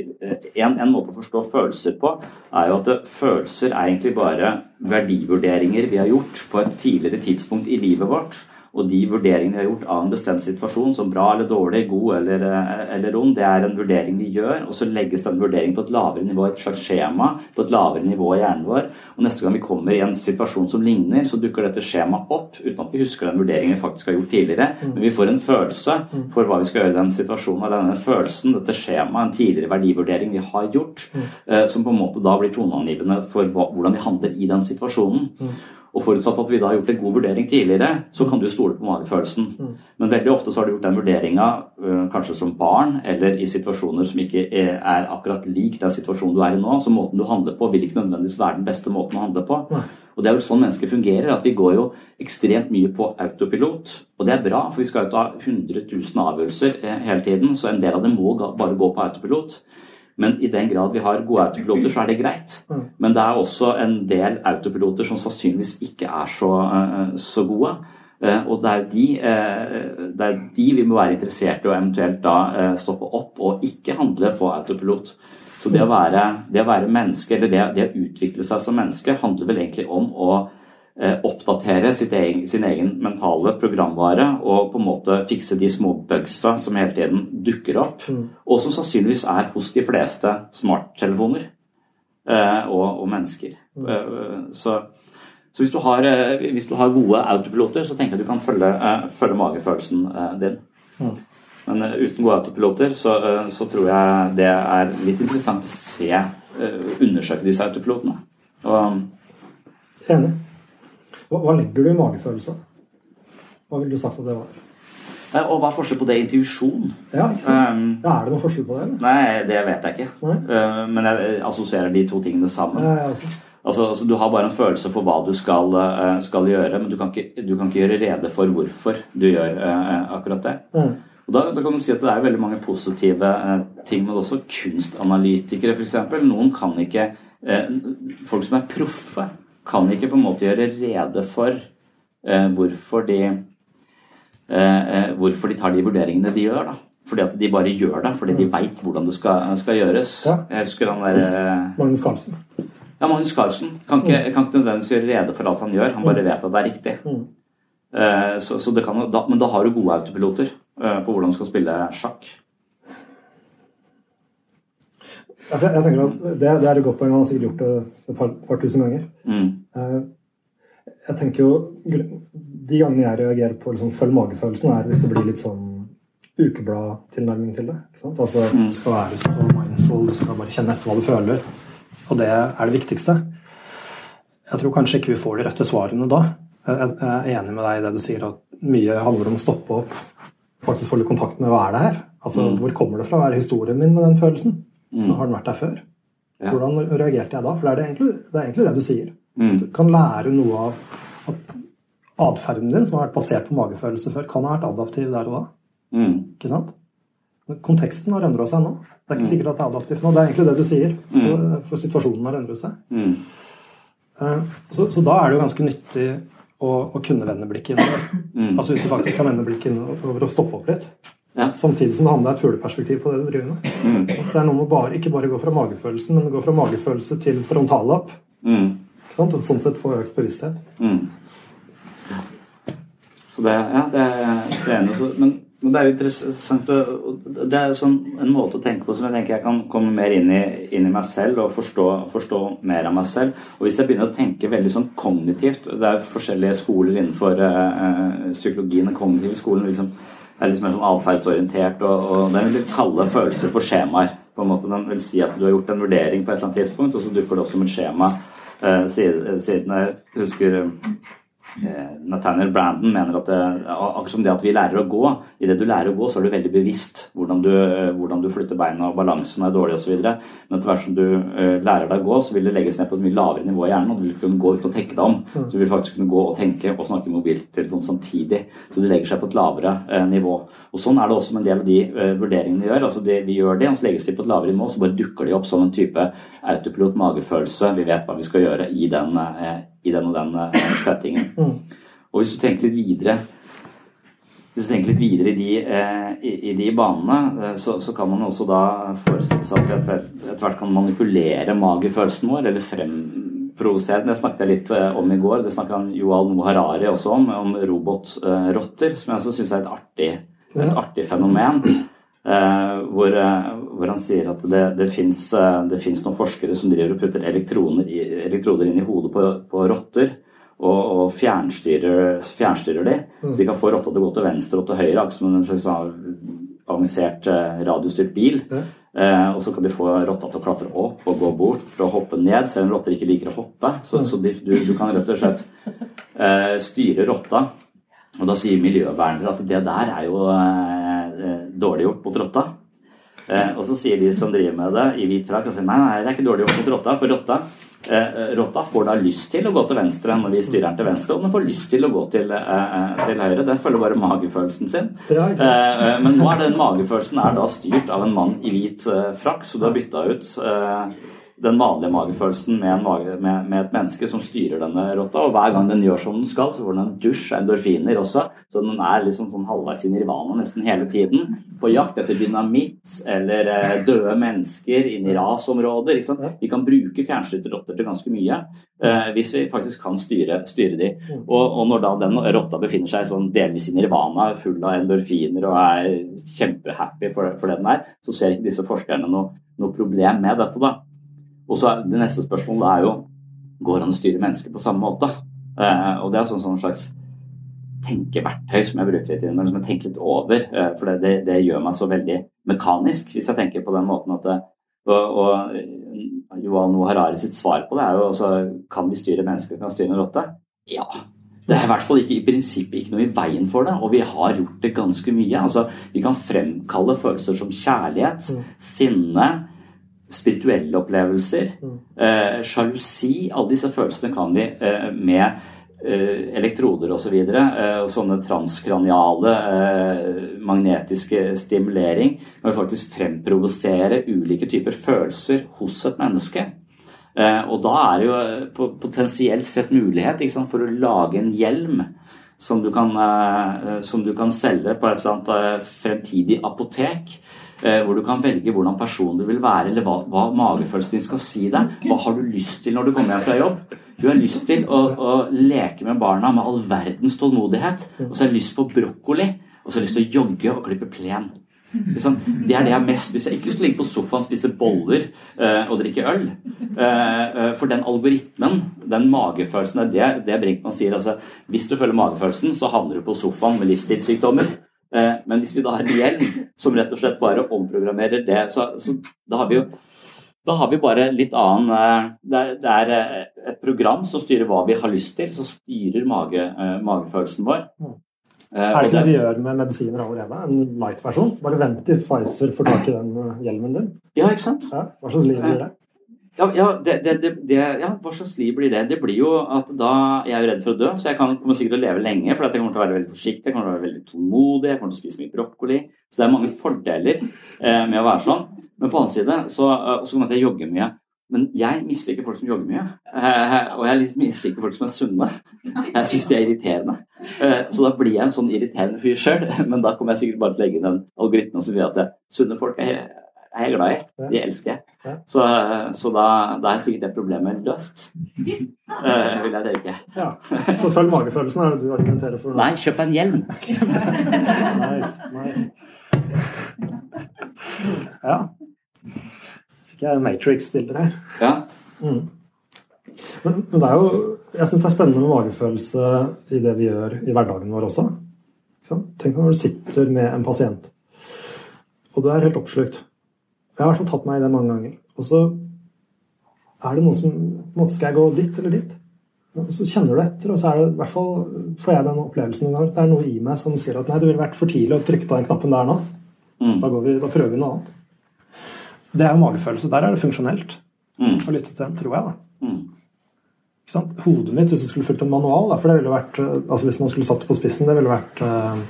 en, en, måte å forstå følelser på, er jo at følelser er egentlig bare verdivurderinger vi har gjort på et tidligere tidspunkt i livet vårt. Og de vurderingene vi har gjort av en bestemt situasjon, som bra eller dårlig, god eller, eller ond, det er en vurdering vi gjør, og så legges den vurderingen på et lavere nivå, et slags skjema, på et lavere nivå i hjernen vår. Og neste gang vi kommer i en situasjon som ligner, så dukker dette skjemaet opp, uten at vi husker den vurderingen vi faktisk har gjort tidligere. Men vi får en følelse for hva vi skal gjøre i den situasjonen, og denne følelsen, dette skjemaet, en tidligere verdivurdering vi har gjort, som på en måte da blir toneangivende for hvordan vi handler i den situasjonen. Og forutsatt at vi da har gjort en god vurdering tidligere, så kan du stole på magefølelsen. Mm. Men veldig ofte så har du gjort den vurderinga kanskje som barn, eller i situasjoner som ikke er akkurat lik den situasjonen du er i nå. Så måten du handler på, vil ikke nødvendigvis være den beste måten å handle på. Mm. Og det er jo sånn mennesker fungerer, at vi går jo ekstremt mye på autopilot. Og det er bra, for vi skal jo ta 100 000 avgjørelser eh, hele tiden, så en del av det må bare gå på autopilot. Men i den grad vi har gode autopiloter, så er det greit. Mm. Men det er også en del autopiloter som sannsynligvis ikke er så, eh, så gode. Eh, Og det er, de, eh, det er de vi må være interessert i å eventuelt da stoppe opp og ikke handle på autopilot. Så det å være, det å være menneske, eller det, det å utvikle seg som menneske, handler vel egentlig om å oppdatere sitt egen, sin egen mentale programvare og på en måte fikse de små bugsa som hele tiden dukker opp, og som sannsynligvis er hos de fleste smarttelefoner eh, og, og mennesker. Eh, så, så hvis, du har, eh, hvis du har gode autopiloter, så tenker jeg du kan følge, eh, følge magefølelsen eh, din. Mm. Men eh, uten gode autopiloter så, eh, så tror jeg det er litt interessant å se, eh, undersøke disse autopilotene. Og Enig. Hva, hva legger du i magefølelse? Hva ville du sagt at det var? Eh, Og hva er forskjellen på det og intuisjon? Ja. Um, Ja, er det noen forskjell på det? eller? Nei, det vet jeg ikke. Eh, Men jeg assosierer de to tingene sammen. Ja. Altså, altså, du har bare en følelse for hva du skal, uh, skal gjøre, men du kan, ikke, du kan ikke gjøre rede for hvorfor du gjør uh, akkurat det. Mm. Og da, da kan du si at det er veldig mange positive eh, ting, men også kunstanalytikere f.eks. Noen kan ikke eh, Folk som er proffe, kan ikke på en måte gjøre rede for eh, hvorfor de eh, eh, hvorfor de tar de vurderingene de gjør. da. Fordi at de bare gjør det, fordi de veit hvordan det skal, skal gjøres. Jeg husker han der eh, Magnus Carlsen. ja, Magnus Carlsen kan ikke, kan ikke nødvendigvis gjøre rede for alt han gjør, han bare vet at det er riktig. Mm. Eh, så, så det kan, da, men da har du gode autopiloter eh, på hvordan du skal spille sjakk. Ja, jeg, jeg tenker at det, det er et godt poeng. Han har sikkert gjort det et par, par tusen ganger. Mm. Eh, Jeg tenker jo De gangene jeg reagerer på liksom, følg magefølelsen, er hvis det blir litt sånn ukebladtilnærming til det. Ikke sant? Altså, Mm. Du skal være så mindful, du skal bare kjenne etter hva du føler. Og det er det viktigste. Jeg tror kanskje ikke vi får de rette svarene da. Jeg jeg er enig med deg i det du sier, at mye handler om å stoppe opp. Faktisk få litt kontakt med hva er det her? Altså, Mm. Hvor kommer det fra? Hva er historien min med den følelsen? Mm. Så har den vært der før? Ja. Hvordan reagerte jeg da? For det er, det egentlig, det er egentlig det du sier. Mm. Du kan lære noe av at atferden din, som har vært basert på magefølelse før, kan ha vært adaptiv der og da. Mm. Ikke sant? Konteksten har endra seg nå. Det er ikke Mm. sikkert at det er adaptivt nå. Det er egentlig det du sier. Mm. For- For situasjonen har endret seg. Mm. Eh, Så, så da er det jo ganske nyttig å, å kunne vende blikket innover. Mm. Altså hvis du faktisk kan vende blikket innover og stoppe opp litt. Ja. Samtidig som det handler om et fugleperspektiv på det du driver med. Mm. Så det er noe med å bare, ikke bare gå fra magefølelsen, men gå fra magefølelse til frontallapp. Mm. Sant? Og sånn sett få økt bevissthet. Mm. Så det, ja, det er enig Men, men det er jo interessant Det er sånn en måte å tenke på som jeg tenker jeg kan komme mer inn i, inn i meg selv og forstå, forstå mer av meg selv. Og hvis jeg begynner å tenke veldig sånn kognitivt Det er forskjellige skoler innenfor øh, psykologien. Den kognitive skolen liksom, er litt mer sånn atferdsorientert, og, og den vil kalle følelser for skjemaer. på en måte Den vil si at du har gjort en vurdering på et eller annet tidspunkt, og så dukker det opp som et skjema eh, siden, siden jeg husker eh, Nathaniel Brandon mener at det, akkurat som det at vi lærer å gå Idet du lærer å gå, så er du veldig bevisst hvordan du, eh, hvordan du flytter beina, og balansen er dårlig osv. Men etter hvert som du eh, lærer deg å gå, så vil det legges ned på et mye lavere nivå i hjernen. Og du vil kunne gå uten å tenke deg om. Så du vil faktisk kunne gå og tenke og snakke i mobiltelefon samtidig. Så det legger seg på et lavere eh, nivå. Og Sånn er det også med en del av de eh, vurderingene vi gjør. altså det, Vi gjør det, og så legges de på et lavere nivå, så bare dukker de opp som en type autopilot magefølelse. Vi vet hva vi skal gjøre i den, eh, i den og den eh, settingen. Og hvis du tenker litt videre hvis du tenker litt videre i de, eh, i, i de banene, eh, så, så kan man også da forestille seg at vi etter hvert kan manipulere magefølelsen vår, eller fremprovosere den. Det snakket jeg litt eh, om i går. Det snakket han Joal Noah Harari også om, om robotrotter, som jeg også syns er et artig, et artig fenomen. Hvor, hvor han sier at det, det fins noen forskere som driver og putter elektroner i, elektroder inn i hodet på, på rotter og, og fjernstyrer, fjernstyrer de, så de kan få rotta til å gå til venstre og til høyre, akkurat som en slags sånn avansert eh, radiostyrt bil. Eh, og så kan de få rotta til å klatre opp og gå bort og hoppe ned, selv om rotter ikke liker å hoppe. Så, så de, du, du, kan rett og slett eh, styre rotta. Og da sier miljøvernere at det der er jo eh, dårlig gjort mot rotta. Eh, og så sier de som driver med det i hvit frakk, nei, nei, det er ikke dårlig gjort mot rotta. For rotta, eh, rotta får da lyst til å gå til venstre når vi styrer den til venstre, og den får lyst til å gå til, eh, til høyre. Den følger bare magefølelsen sin. Eh, eh, men nå er den magefølelsen er da styrt av en mann i hvit eh, frakk, så du har bytta ut den vanlige magefølelsen med, mage, med, med, et menneske som styrer denne rotta. Og hver gang den gjør som den skal, så får den en dusj av endorfiner også. Så den er liksom sånn halvveis i nirvana nesten hele tiden. På jakt etter dynamitt eller eh, døde mennesker inn i rasområder. Vi kan bruke fjernstyrte til ganske mye eh, hvis vi faktisk kan styre, styre de. Og, og, når da den rotta befinner seg sånn delvis i nirvana, full av endorfiner og er kjempehappy for, for det den er, så ser ikke disse forskerne noe, noe problem med dette. da. Og så Det neste spørsmålet er jo går det an å styre mennesker på samme måte. Eh, og Det er sånn, sånn slags tenkeverktøy som jeg bruker litt, innimellom, som jeg tenker litt over. Eh, for det, det, det, gjør meg så veldig mekanisk, hvis jeg tenker på den måten at det, og, og Johan Noah Harari sitt svar på det er jo også kan vi styre mennesker, kan vi styre en rotte? Ja. Det er i hvert fall ikke i prinsippet ikke noe i veien for det, og vi har gjort det ganske mye. Altså, vi kan fremkalle følelser som kjærlighet, mm. sinne, spirituelle opplevelser, mm. eh, sjalusi Alle disse følelsene kan vi eh, med eh, elektroder osv. Så eh, og sånne transkraniale eh, magnetiske stimulering kan vi faktisk fremprovosere ulike typer følelser hos et menneske. Eh, og da er det jo eh, potensielt sett mulighet sant, for å lage en hjelm som du, kan, som du kan selge på et eller annet fremtidig apotek hvor du kan velge hvordan person du vil være, eller hva, hva magefølelsen din skal si deg. Hva har du lyst til når du kommer hjem fra jobb? Du har lyst til å, å leke med barna med all verdens tålmodighet. Og så har jeg lyst på brokkoli. Og så har jeg lyst til å jogge og klippe plen. Det er det jeg har mest Hvis jeg ikke skulle ligge på sofaen, spise boller uh, og drikke øl uh, For den algoritmen, den magefølelsen, det er det, det Brinkmann sier. Altså, hvis du følger magefølelsen, så havner du på sofaen med livsstilssykdommer. Eh, men hvis vi da har en hjelm som rett og slett bare omprogrammerer det, så, så da har vi jo da har vi bare litt annen eh, Det er, eh, et program som styrer hva vi har lyst til, som styrer mage, magefølelsen vår. Mm. Er det ikke det vi gjør med medisiner allerede? En light-versjon? Bare vent til Pfizer får tak i den hjelmen din. Ja, ikke sant? Ja, hva slags liv blir det? Ja, ja, det, det, det, ja, hva slags liv blir det? Det blir jo at da Jeg er jo redd for å dø, så jeg kan, kommer sikkert til å leve lenge. For jeg kommer til å være veldig forsiktig, jeg kommer til å være veldig tålmodig, jeg kommer til å spise mye brokkoli. Så det er mange fordeler eh, med å være sånn. Men på annen side så, uh, så kommer jeg til å jogge mye. Men jeg misliker folk som jogger mye. Eh, og jeg misliker folk som er sunne. Jeg syns de er irriterende. Eh, så da blir jeg en sånn irriterende fyr sjøl. (laughs) Men da kommer jeg sikkert bare til å legge inn den algoritmen som sier at sunne folk er er jeg glad i. De elsker jeg. Så, så da, da, er sikkert det problemet løst. Uh, (laughs) vil jeg tenke. Ja. Så følg magefølelsen, er det du argumenterer for? Nei, kjøp en hjelm. (laughs) nice, nice. Ja. Fikk jeg Matrix-bilder her. Ja. Mm. Men, men, det er jo Jeg syns det er spennende med magefølelse i det vi gjør i hverdagen vår også. Tenk når du sitter med en pasient, og du er helt oppslukt. Jeg har tatt meg i det mange ganger. Og så er det noe som måte, Skal jeg gå dit eller dit? Og så kjenner du etter, og så er det i hvert fall får jeg den opplevelsen en gang. Det er noe i meg som sier at nei, det ville vært for tidlig å trykke på den knappen der nå. Mm. Da, vi, da, prøver vi noe annet. Det er jo magefølelse. Der er det funksjonelt mm. å lytte til den, tror jeg. da. Mm. Hodet mitt, hvis du skulle fulgt en manual, da, for det ville vært, altså hvis man skulle satt det på spissen, det ville vært uh,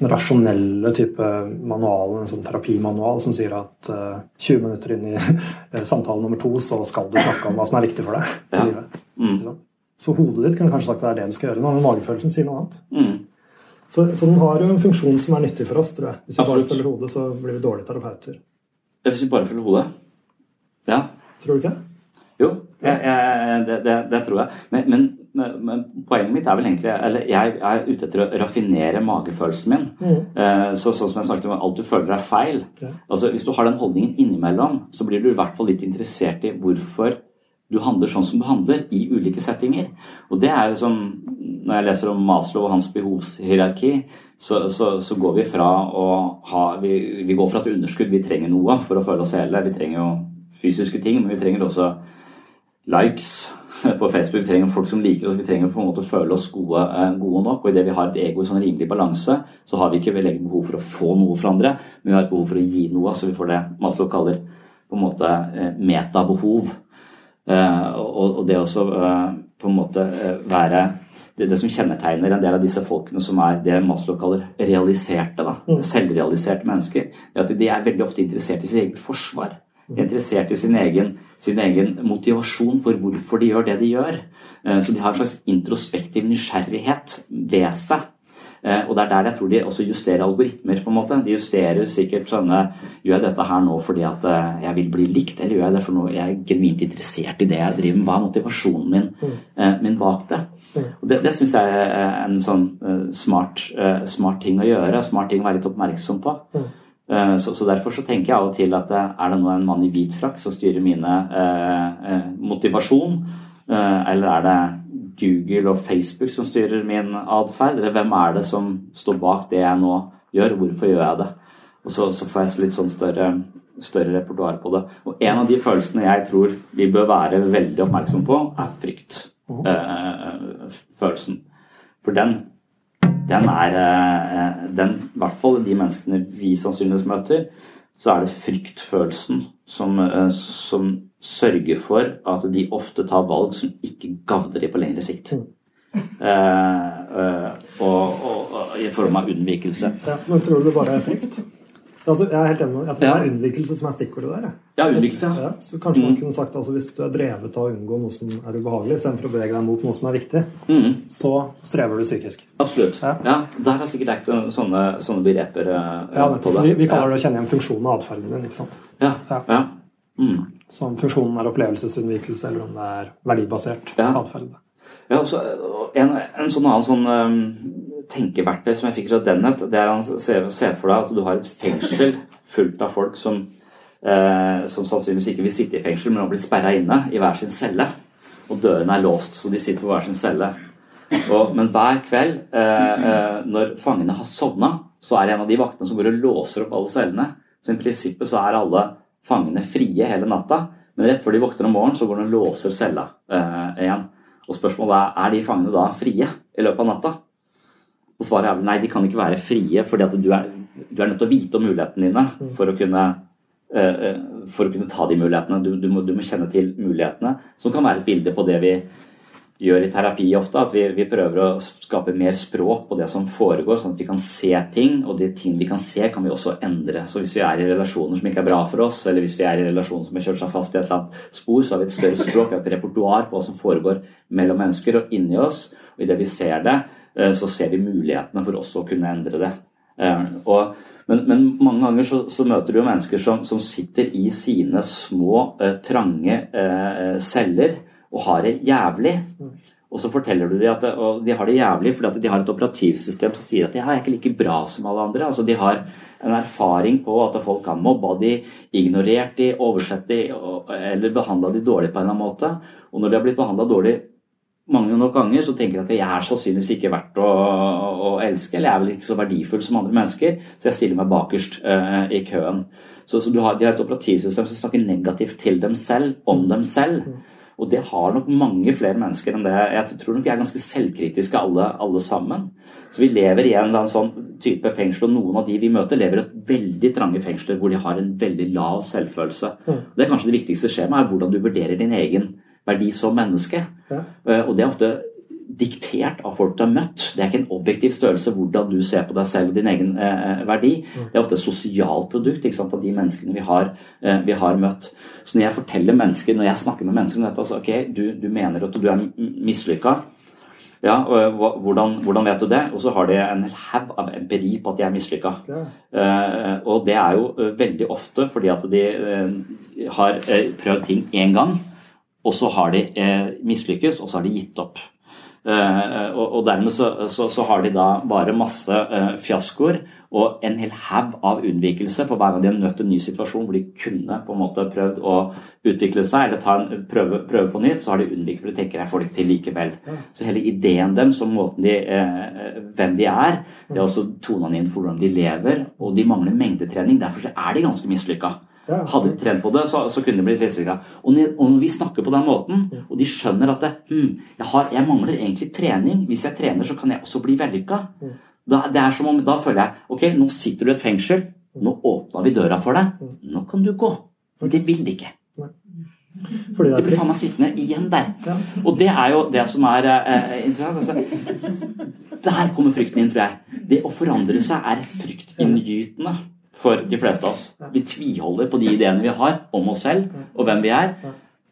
den rasjonelle type manualen, en sånn terapimanual som sier at uh, eh, 20 minutter inn i uh, (laughs) samtale nummer to, så skal du snakke om hva som er viktig for deg. Ja. Mm. Så hodet ditt kunne kanskje sagt at det er det du skal gjøre nå, men magefølelsen sier noe annet. Mm. Så, så, den har jo en funksjon som er nyttig for oss, tror jeg. Hvis vi bare følger hodet, så blir vi dårlige terapeuter. Hvis vi bare følger hodet? Ja. Tror du ikke? Jo, jeg, jeg, det, det, det, tror jeg. Men, men men poenget mitt er vel egentlig Eller jeg er ute etter å raffinere magefølelsen min. Mm. Eh, så, sånn som jeg snakket om, alt du føler er feil. Ja. Altså Hvis du har den holdningen innimellom, så blir du i hvert fall litt interessert i hvorfor Du handler sånn som du handler i ulike settinger. Og det er liksom Når jeg leser om Maslow og hans behovshierarki, så, så, så går vi fra å ha vi, vi, går fra et underskudd, vi trenger noe for å føle oss hele. Vi trenger jo fysiske ting, men vi trenger også likes (laughs) på Facebook. Vi trenger folk som liker oss. Vi trenger på en måte føle oss gode, eh, gode nok. Og idet vi har et ego i sånn rimelig balanse, så har vi ikke legger behov for å få noe fra andre, men vi har et behov for å gi noe. Så vi får det Maslow kaller på en måte eh, metabehov. Eh, og det også på en måte være det, det, som kjennetegner en del av disse folkene som er det Maslow kaller realiserte, da, mm. selvrealiserte mennesker, er at de er veldig ofte interessert i sitt eget forsvar. Er interessert i sin egen, sin egen, motivasjon for hvorfor de gjør det de gjør. Eh, så de har en slags introspektiv nysgjerrighet ved seg. Eh, og det er der jeg tror de også justerer algoritmer. på en måte. De justerer sikkert sånne Gjør jeg dette her nå fordi at eh, jeg vil bli likt, eller gjør jeg det for noe jeg er genuint interessert i det jeg driver med? Hva er motivasjonen min, mm. min bak det? Og Det, det syns jeg er en sånn smart, smart, ting å gjøre, smart ting å være litt oppmerksom på. Mm. Så, så, Derfor så tenker jeg av og til at er det nå en mann i hvit frakk som styrer mine eh, motivasjon, eh, eller er det Google og Facebook som styrer min atferd? Eller hvem er det som står bak det jeg nå gjør? Hvorfor gjør jeg det? Og så, så får jeg litt sånn større, større repertoar på det. Og en av de følelsene jeg tror vi bør være veldig oppmerksom på, er frykt. Mhm. Eh, følelsen. For den, den er eh, den, I hvert fall de menneskene vi sannsynligvis møter, så er det fryktfølelsen som, eh, som sørger for at de ofte tar valg som ikke gagner de på lengre sikt. Mm. Uh, og, og, og, i form av unnvikelse. Ja, men tror du det bare er frykt? Altså, jeg er helt enig. Jeg tror ja. det er unnvikelse som er stikkordet der. Ja, unnvikelse. Ja, så kanskje mm. man kunne sagt altså, Hvis du er drevet av å unngå noe som er ubehagelig, istedenfor å bevege deg mot noe som er viktig, mm. så strever du psykisk. Absolutt. Ja, ja Der har sikkert dekt sånne, sånne begreper. Uh, ja. Vi, vi, kaller det å kjenne igjen funksjonen av atferden din. ikke sant? Ja, ja. Mm. Så om funksjonen er opplevelsesunnvikelse, eller om det er verdibasert ja. atferd. Ja, en, en, sånn annen sånn um, tenkeverktøy som jeg fikk fra Dennett, det er å se, se for deg at du har et fengsel fullt av folk som, eh, som sannsynligvis ikke vil sitte i fengsel, men blitt sperra inne i hver sin celle. Og dørene er låst, så de sitter på hver sin celle. Og, men hver kveld, eh, eh, når fangene har sovna, så er det en av de vaktene som går og låser opp alle cellene. Så i prinsippet så er alle fangene frie hele natta, men rett før de våkner om morgenen, så går de og låser cella eh, igjen. Og spørsmålet er er de fangene da frie i løpet av natta. Og svaret er nei, de kan ikke være frie, fordi at du er, du er nødt til å vite om mulighetene dine mm. for å kunne, eh, eh, for å kunne ta de mulighetene. Du, du, må, du, må, kjenne til mulighetene, som kan være et bilde på det vi gjør i terapi ofte. At vi, vi, prøver å skape mer språk på det som foregår, sånn at vi kan se ting. Og de ting vi kan se, kan vi også endre. Så hvis vi er i relasjoner som ikke er bra for oss, eller hvis vi er i relasjoner som har kjørt seg fast i et eller annet spor, så har vi et større språk, et repertoar på hva som foregår mellom mennesker og inni oss. Og idet vi ser det, så ser vi mulighetene for også å kunne endre det. Eh, og men, men, mange ganger så, så, møter du jo mennesker som, som sitter i sine små, eh, trange eh, celler og har det jævlig. Og så forteller du dem at de har det jævlig fordi de har et operativsystem som sier at de er ikke like bra som alle andre. Altså De har en erfaring på at folk har mobba de, ignorert de, oversett de eller behandla de dårlig på en eller annen måte. Og når de har blitt behandla dårlig mange nok ganger, så tenker jeg at jeg er sannsynligvis ikke verdt å, å, elske, eller jeg er vel ikke så verdifull som andre mennesker, så jeg stiller meg bakerst uh, i køen. Så, så har, De har et operativsystem som snakker negativt til dem selv, om dem selv. Og det har nok mange flere mennesker enn det. Jeg tror nok vi er ganske selvkritiske alle, alle sammen. Så vi lever i en eller annen sånn type fengsel, og noen av de vi møter, lever i et veldig trange fengsler hvor de har en veldig lav selvfølelse. Mm. Det er kanskje det viktigste skjemaet, er hvordan du vurderer din egen verdi som menneske. Ja. Eh, og det er ofte diktert av folk du har møtt. Det er ikke en objektiv størrelse hvordan du ser på deg selv og din egen eh, eh verdi. Mm. Det er ofte et sosialt produkt sant, av de menneskene vi har, eh, vi har, møtt. Så når jeg forteller mennesker, når jeg snakker med mennesker om dette, altså, ok, du, du, mener at du er mislykka. Ja, og hvordan, hvordan, vet du det? Og så har de en haug av empiri på at de er mislykka. Ja. Eh, og det er jo eh, veldig ofte fordi at de har prøvd ting én gang, og så har de mislykkes, og så har de gitt opp. Eh, og, og, dermed så, så, så, har de da bare masse eh, fiaskoer Og en hel haug av unnvikelse for hver gang de har til en ny situasjon hvor de kunne på en måte prøvd å utvikle seg eller ta en prøve, prøve på nytt, så har de unnviket for de tenker jeg får det ikke til likevel. Så hele ideen deres som måten de, eh, hvem de er, det er også tona inn for hvordan de lever, og de mangler mengdetrening. Derfor er de ganske mislykka. Hadde de trent på det, så, så kunne de blitt mislykka. Og, når- vi snakker på den måten, og de skjønner at det, hm, jeg, har, jeg mangler egentlig trening, hvis jeg trener, så kan jeg også bli vellykka. Da, det er som om, da føler jeg ok, nå sitter du i et fengsel, nå åpna vi døra for deg, nå kan du gå. Men det vil de ikke. Fordi De blir faen meg sittende igjen der. Og det er jo det som er eh, interessant. Altså, der kommer frykten inn, tror jeg. Det å forandre seg er fryktinngytende for de fleste av oss. Vi tviholder på de ideene vi har om oss selv og hvem vi er.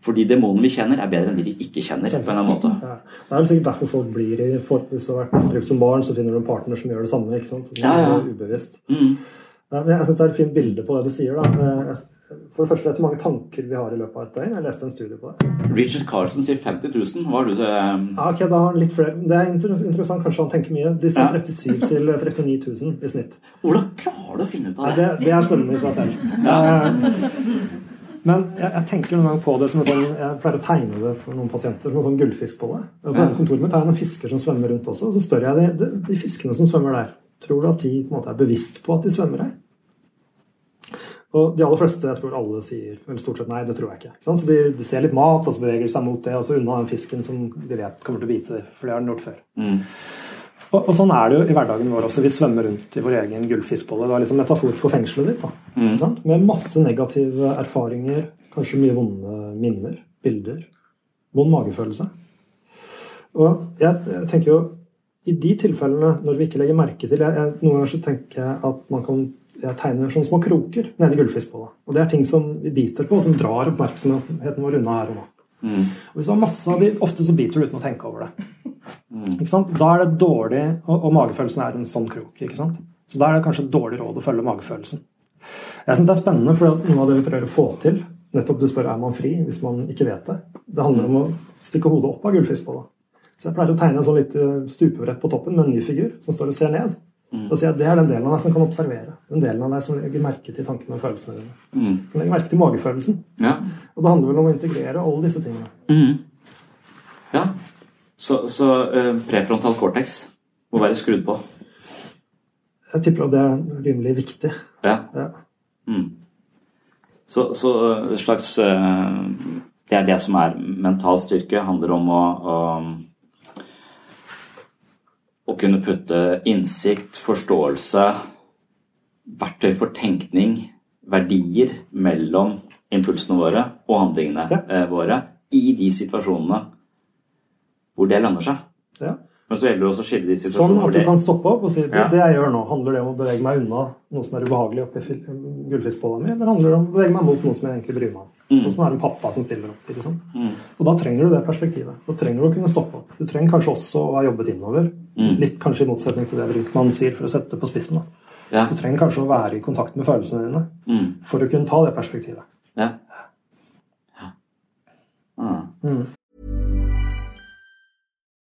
Fordi demonene vi kjenner, er bedre enn de vi ikke kjenner. på en eller annen måte. Ja. Det er sikkert derfor folk blir i for, Hvis du har vært misbrukt som barn, så finner du en partner som gjør det samme. ikke sant? Det Ja, ja. er Ubevisst. Mm. Ja, men jeg synes det er et fint bilde på det du sier. da. Jeg- For det første, vet du hvor mange tanker vi har i løpet av et døgn? Jeg leste en studie på det. Richard Carlsen sier 50 000. Hva har du det eh, Ja, ok, da har han litt flere. Det er interessant. Kanskje han tenker mye. De sier Ja. 37 til 39 000 i snitt. Hvordan klarer du å finne ut av det, det? det er spennende i seg selv. Ja. Men jeg, jeg tenker noen gang på det som en sånn Jeg pleier å tegne det for noen pasienter som en sånn gullfisk på det. På Ja. kontoret mitt har jeg noen fisker som svømmer rundt også. Og så spør jeg de, de, fiskene som svømmer der, tror du at de måte er bevisst på at de svømmer der? Og de aller fleste, jeg tror alle sier vel stort sett nei, det tror jeg ikke. Så de, de ser litt mat, og så beveger seg mot det, og så unna den fisken som de vet kommer til å bite for det har den gjort før. Mm. Og, og sånn er det jo i hverdagen vår også. Vi svømmer rundt i vår egen gullfiskbolle. Det er liksom metafor på fengselet ditt. da. Mm. Med masse negative erfaringer, kanskje mye vonde minner, bilder. Vond magefølelse. Og jeg, jeg tenker jo i de tilfellene når vi ikke legger merke til jeg, jeg, Noen ganger så tenker jeg at man kan jeg tegner sånne små kroker nede i gullfiskbolla. Og det er ting som vi biter på, som drar oppmerksomheten vår unna her og nå. Mm. Og hvis du har masse av de, Ofte så biter du uten å tenke over det. Ikke sant? Da er det dårlig, og, og magefølelsen er en sånn krok. ikke sant? Så da er det kanskje et dårlig råd å følge magefølelsen. Jeg synes det er spennende, for noe av det vi prøver å få til Nettopp du spør er man fri hvis man ikke vet det. Det handler om å stikke hodet opp av gullfiskbolla. Så jeg pleier å tegne en sånn litt stupebrett på toppen med en ny figur som står og ser ned. Jeg at Det er den delen av deg som kan observere. Den delen av deg som legger merke til tankene og følelsene dine. Mm. Som legger merke til magefølelsen. Ja. Og det handler vel om å integrere alle disse tingene. Mm. Ja. Så, så uh, prefrontal cortex må være skrudd på. Jeg tipper at det er rimelig viktig. Ja. Ja. Mm. Så, så eh, slags uh, Det er det som er mental styrke. Handler om å, å å kunne putte innsikt, forståelse, verktøy for tenkning, verdier mellom impulsene våre og handlingene ja. våre i de situasjonene hvor det lander seg. Ja. Men så gjelder det også å skille de situasjonene. Sånn at du kan stoppe opp og si det, Ja. det jeg gjør nå, handler det om å bevege meg unna noe som er ubehagelig oppi gullfiskbolla mi, eller handler det om å bevege meg mot noe som jeg egentlig bryr meg om? Mm. Som er en pappa som stiller opp. sant? Mm. Og da trenger du det perspektivet. Da trenger du å kunne stoppe opp. Du trenger kanskje også å ha jobbet innover. Mm. Litt kanskje i motsetning til det Brinkmann sier, for å sette det på spissen. da. Ja. Du trenger kanskje å være i kontakt med følelsene dine Mm. for å kunne ta det perspektivet. Ja. Ja. Ah.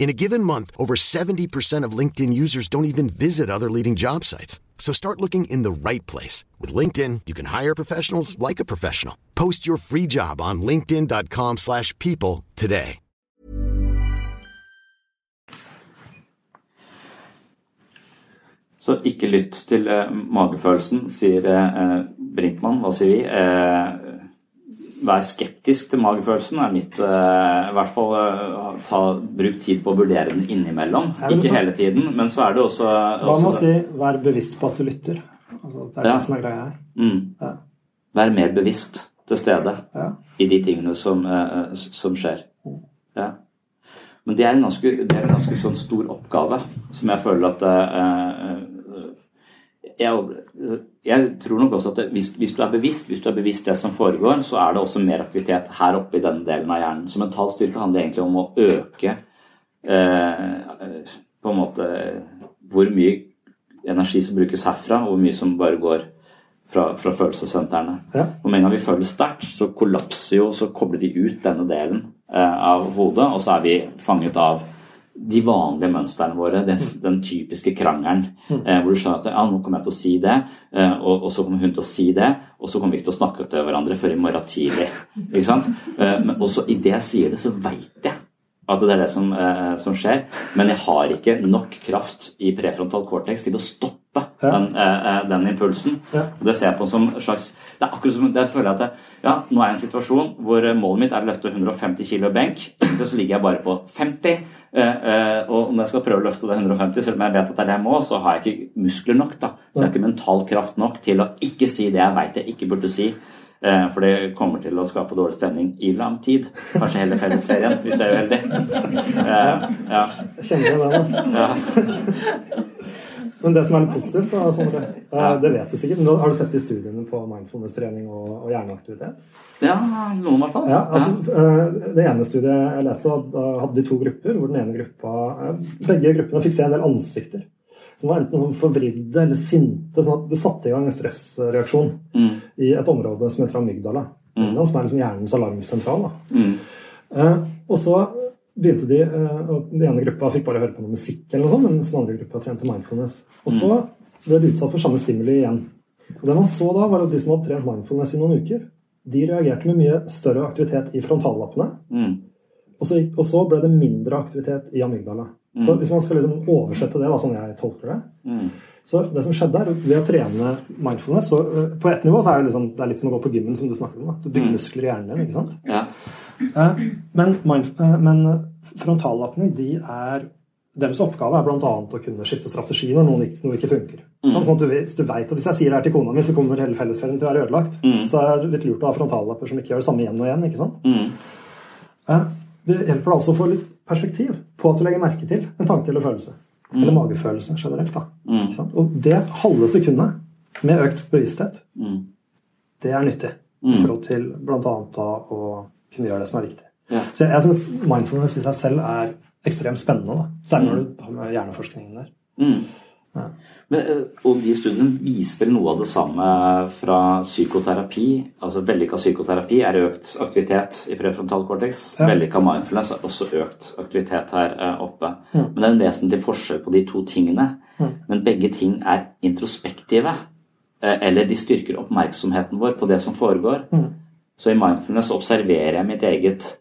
In a given month, over 70% of LinkedIn users don't even visit other leading job sites. So start looking in the right place. With LinkedIn, you can hire professionals like a professional. Post your free job on linkedin.com/people slash people today. Så ikke lytt til eh, magefølelsen, sier eh, Brinkmann. Hva sier vi? Eh, vær skeptisk til magefølelsen er mitt eh, I hvert fall eh, ta, bruk tid på å vurdere den innimellom. Ikke hele tiden, men så er det også, Hva med å si 'vær bevisst på at du lytter'? Altså, det er Ja. det som er greia her. mm, Ja. Vær mer bevisst til stede Ja. i de tingene som, eh, som skjer. Ja. Men det er en ganske, det er en ganske sånn stor oppgave som jeg føler at eh, jeg, jeg tror nok også at det, hvis, hvis du er bevisst hvis du er bevisst det som foregår, så er det også mer aktivitet her oppe i denne delen av hjernen. Så mental styrke handler egentlig om å øke eh, på en måte hvor mye energi som brukes herfra, og hvor mye som bare går fra, fra følelsessentrene. Ja. Og med en gang vi føler sterkt, så kollapser jo, så kobler vi ut denne delen eh, av hodet, og så er vi fanget av de vanlige mønstrene våre, den, den typiske krangelen, eh, hvor du skjønner at ja, nå kommer jeg til å si det, eh, og, og så kommer hun til å si det, og så kommer vi ikke til å snakke til hverandre før i morgen tidlig. Ikke sant? Eh, men også idet jeg sier det, så veit jeg at det er det som, eh, som skjer, men jeg har ikke nok kraft i prefrontal cortex til å stoppe den, eh, eh, den impulsen. Og det ser jeg på som en slags Det er akkurat som det føler jeg at jeg, ja, nå er jeg i en situasjon hvor eh, målet mitt er å løfte 150 kg benk, (clears throat) og så ligger jeg bare på 50. eh, eh, og når jeg skal prøve å løfte det 150, selv om jeg vet at det er det jeg må, så har jeg ikke muskler nok. da, Så jeg har ikke mental kraft nok til å ikke si det jeg veit jeg ikke burde si. For det kommer til å skape dårlig stemning i lang tid. Kanskje hele fellesferien, hvis jeg er uheldig. (laughs) Ja. Jeg kjenner det, altså. Ja. (laughs) Men det som er litt positivt, da, Sondre, (laughs) eh, det vet du sikkert, men har du sett i studiene på mindfulness-trening og, og hjerneaktivitet? ja, noen i hvert fall. Ja, altså, eh, Det ene studiet jeg leste, da hadde de to grupper. hvor den ene gruppa, eh, Begge gruppene fikk se en del ansikter som var enten forvridde eller sinte. sånn at Det satte i gang en stressreaksjon Mm. i et område som heter amygdala. Mm. Som er liksom hjernens alarmsentral. Mm. Eh, og så begynte de eh, og Den ene gruppa fikk bare høre på noe musikk, eller noe sånt, mens den andre gruppa trente mindfulness. Og så ble de utsatt for samme stimuli igjen. Og Det man så da, var at de som hadde trent mindfulness i noen uker, de reagerte med mye større aktivitet i frontallappene. Mm. Og så, og så ble det mindre aktivitet i amygdala. Mm. Så hvis man skal liksom oversette det, da, sånn jeg tolker det Mm. Så det som skjedde er, ved å trene mindfulness så, øh, På ett nivå så er det, liksom, det er litt som å gå på gymmen, som du snakker om. Da. Du bygger Mm. muskler i hjernen din. ikke sant? Ja. Eh, Men, eh, men frontallappene de er deres oppgave er bl.a. å kunne skifte strategi når noe, ikke- noe ikke funker. Mm. Sånn at du, vet- du vet at Hvis jeg sier det her til kona mi, så kommer hele fellesferien til å være ødelagt. Mm. Så er det litt lurt å ha frontallapper som ikke gjør det samme igjen og igjen. ikke sant? Mm. Det hjelper deg også å få litt perspektiv på at du legger merke til en tanke eller følelse. Mm. Eller magefølelse generelt. da. Mm. Og det halve sekundet med økt bevissthet, Mm. det er nyttig i forhold til bl.a. å kunne gjøre det som er viktig. Ja. Så jeg, syns mindfulness i seg selv er ekstremt spennende. da. Særlig når du har med hjerneforskningen der. Mm. Ja. Men, eh, og de studiene viser vel noe av det samme fra psykoterapi. altså Vellykka psykoterapi er økt aktivitet i prefrontal cortex. Ja. Vellykka mindfulness er også økt aktivitet her eh, oppe. Mm. Men det er en vesentlig forskjell på de to tingene. Mm. Men begge ting er introspektive. eh, Eller de styrker oppmerksomheten vår på det som foregår. Mm. Så i mindfulness observerer jeg mitt eget,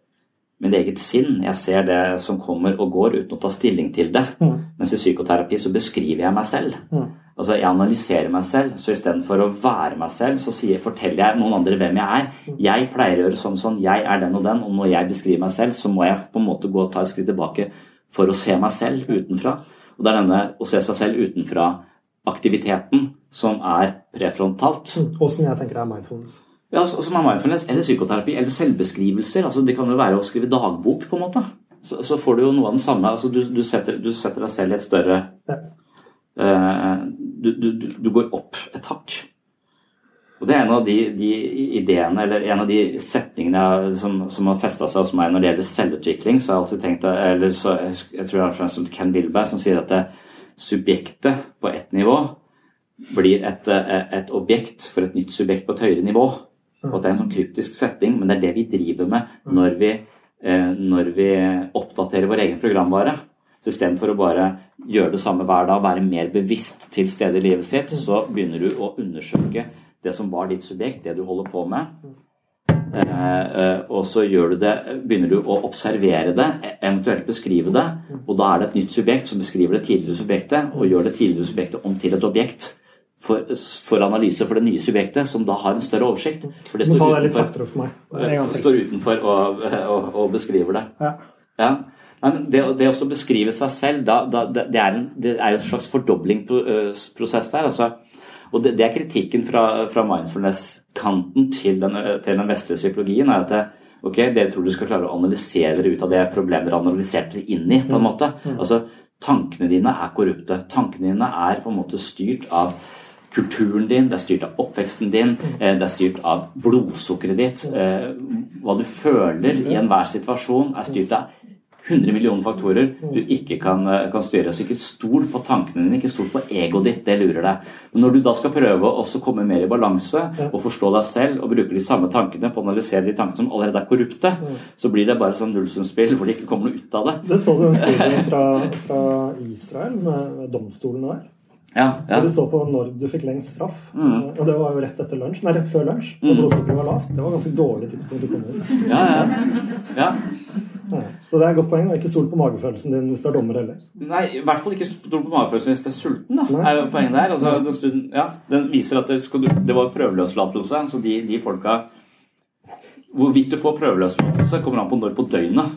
mitt eget sinn. Jeg ser det som kommer og går uten å ta stilling til det. Mm. Mens i psykoterapi så beskriver jeg meg selv. Mm. Altså Jeg analyserer meg selv, så istedenfor å være meg selv, så sier, forteller jeg noen andre hvem jeg er. Jeg pleier å gjøre sånn sånn, jeg er den og den, og når jeg beskriver meg selv, så må jeg på en måte gå og ta et skritt tilbake for å se meg selv utenfra. Og det er denne å se seg selv utenfra-aktiviteten som er prefrontalt. Mm. Jeg tenker det er mindfulness. Ja, Som er mindfulness, eller psykoterapi, eller selvbeskrivelser. altså Det kan jo være å skrive dagbok, på en måte. Så, så får du jo noe av den samme. altså Du, du, setter, du setter deg selv i et større Ja. uh, du, du, går opp et hakk. Og Det er en av de, de ideene, eller en av de setningene som, som har festa seg hos meg når det gjelder selvutvikling. så har Jeg alltid tenkt, eller så, jeg, tror det er en som Ken Wilberg, som sier at det, subjektet på ett nivå blir et, eh, et objekt for et nytt subjekt på et høyere nivå. Og at det er en sånn kryptisk setting, men det er det vi driver med når vi, eh, når vi oppdaterer vår egen programvare. Så istedenfor å bare gjøre det samme hver dag, være mer bevisst til stede i livet sitt, så begynner du å undersøke det som var ditt subjekt, det du holder på med. Eh, eh, og så du det, begynner du å observere det, eventuelt beskrive det. Og da er det et nytt subjekt som beskriver det tidligere subjektet, og gjør det tidligere subjektet om til et objekt. For, for analyse for det nye subjektet, som da har en større oversikt. For det står det utenfor, for står utenfor og, og, og beskriver det. Ja. Ja. Det, det å beskrive seg selv, da, da, det, er en, det er en slags fordoblingsprosess der. Altså, og det, det er kritikken fra, fra mindfulness-kanten til, den- til den vestlige psykologien. er at det, ok, Dere tror dere skal klare å analysere dere ut av det problemet dere har analysert dere inn i. på en måte. Altså, Tankene dine er korrupte. Tankene dine er på en måte styrt av kulturen din, det er styrt av oppveksten din, eh, det er styrt av blodsukkeret ditt. eh, Hva du føler i enhver situasjon, er styrt av 100 millioner faktorer du ikke kan, eh, kan styre. Så ikke stol på tankene dine, ikke stol på egoet ditt, det lurer deg. Men når du da skal prøve å også komme mer i balanse og forstå deg selv og bruke de samme tankene på å analysere de tankene som allerede er korrupte, så blir det bare sånn nullsumspill hvor det ikke kommer noe ut av det. Det så du en studie fra, fra Israel med, med domstolen der. Ja, ja. Hvor de så på når du fikk lengst straff. Mm. Og det var jo rett etter lunsj, nei, rett før lunsj. Mm. Og blodsukkeret var lavt. Det var ganske dårlig tidspunkt å komme inn. Ja, ja. ja. Ja. Så det er et godt poeng. og Ikke stol på magefølelsen din hvis du er dommer heller. Nei, i hvert fall ikke stol på magefølelsen hvis du er sulten. da, er jo poenget der. Altså, den, studien, ja, den viser at det, skal du, det var prøveløslatelse. Så de, de folka Hvorvidt du får prøveløslatelse, kommer an på når på døgnet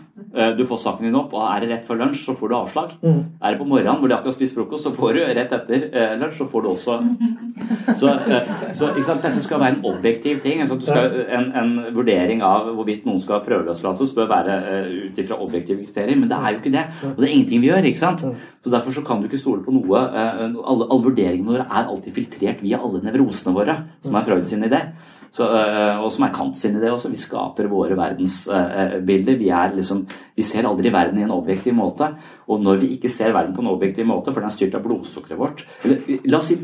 du får saken din opp. og Er det rett før lunsj, så får du avslag. Mm. Er det på morgenen hvor du akkurat har spist frokost, så får du rett etter eh, lunsj, så får du også (laughs) Så, eh, så ikke sant, dette skal være en objektiv ting. Altså, du skal, en, en vurdering av hvorvidt noen skal ha prøveløslatelse, bør være eh, ut ifra objektive kriterier, men det er jo ikke det. Og det er ingenting vi gjør. ikke sant? Så Derfor så kan du ikke stole på noe. eh, Alle, alle vurderingene våre er alltid filtrert via alle nevrosene våre, som er Freud sin idé. Så, øh, og som er Kant sin idé også. Vi skaper våre verdensbilder. vi, liksom, vi ser aldri verden i en objektiv måte. Og når vi ikke ser verden på en objektiv måte, for den er styrt av blodsukkeret vårt eller, La oss si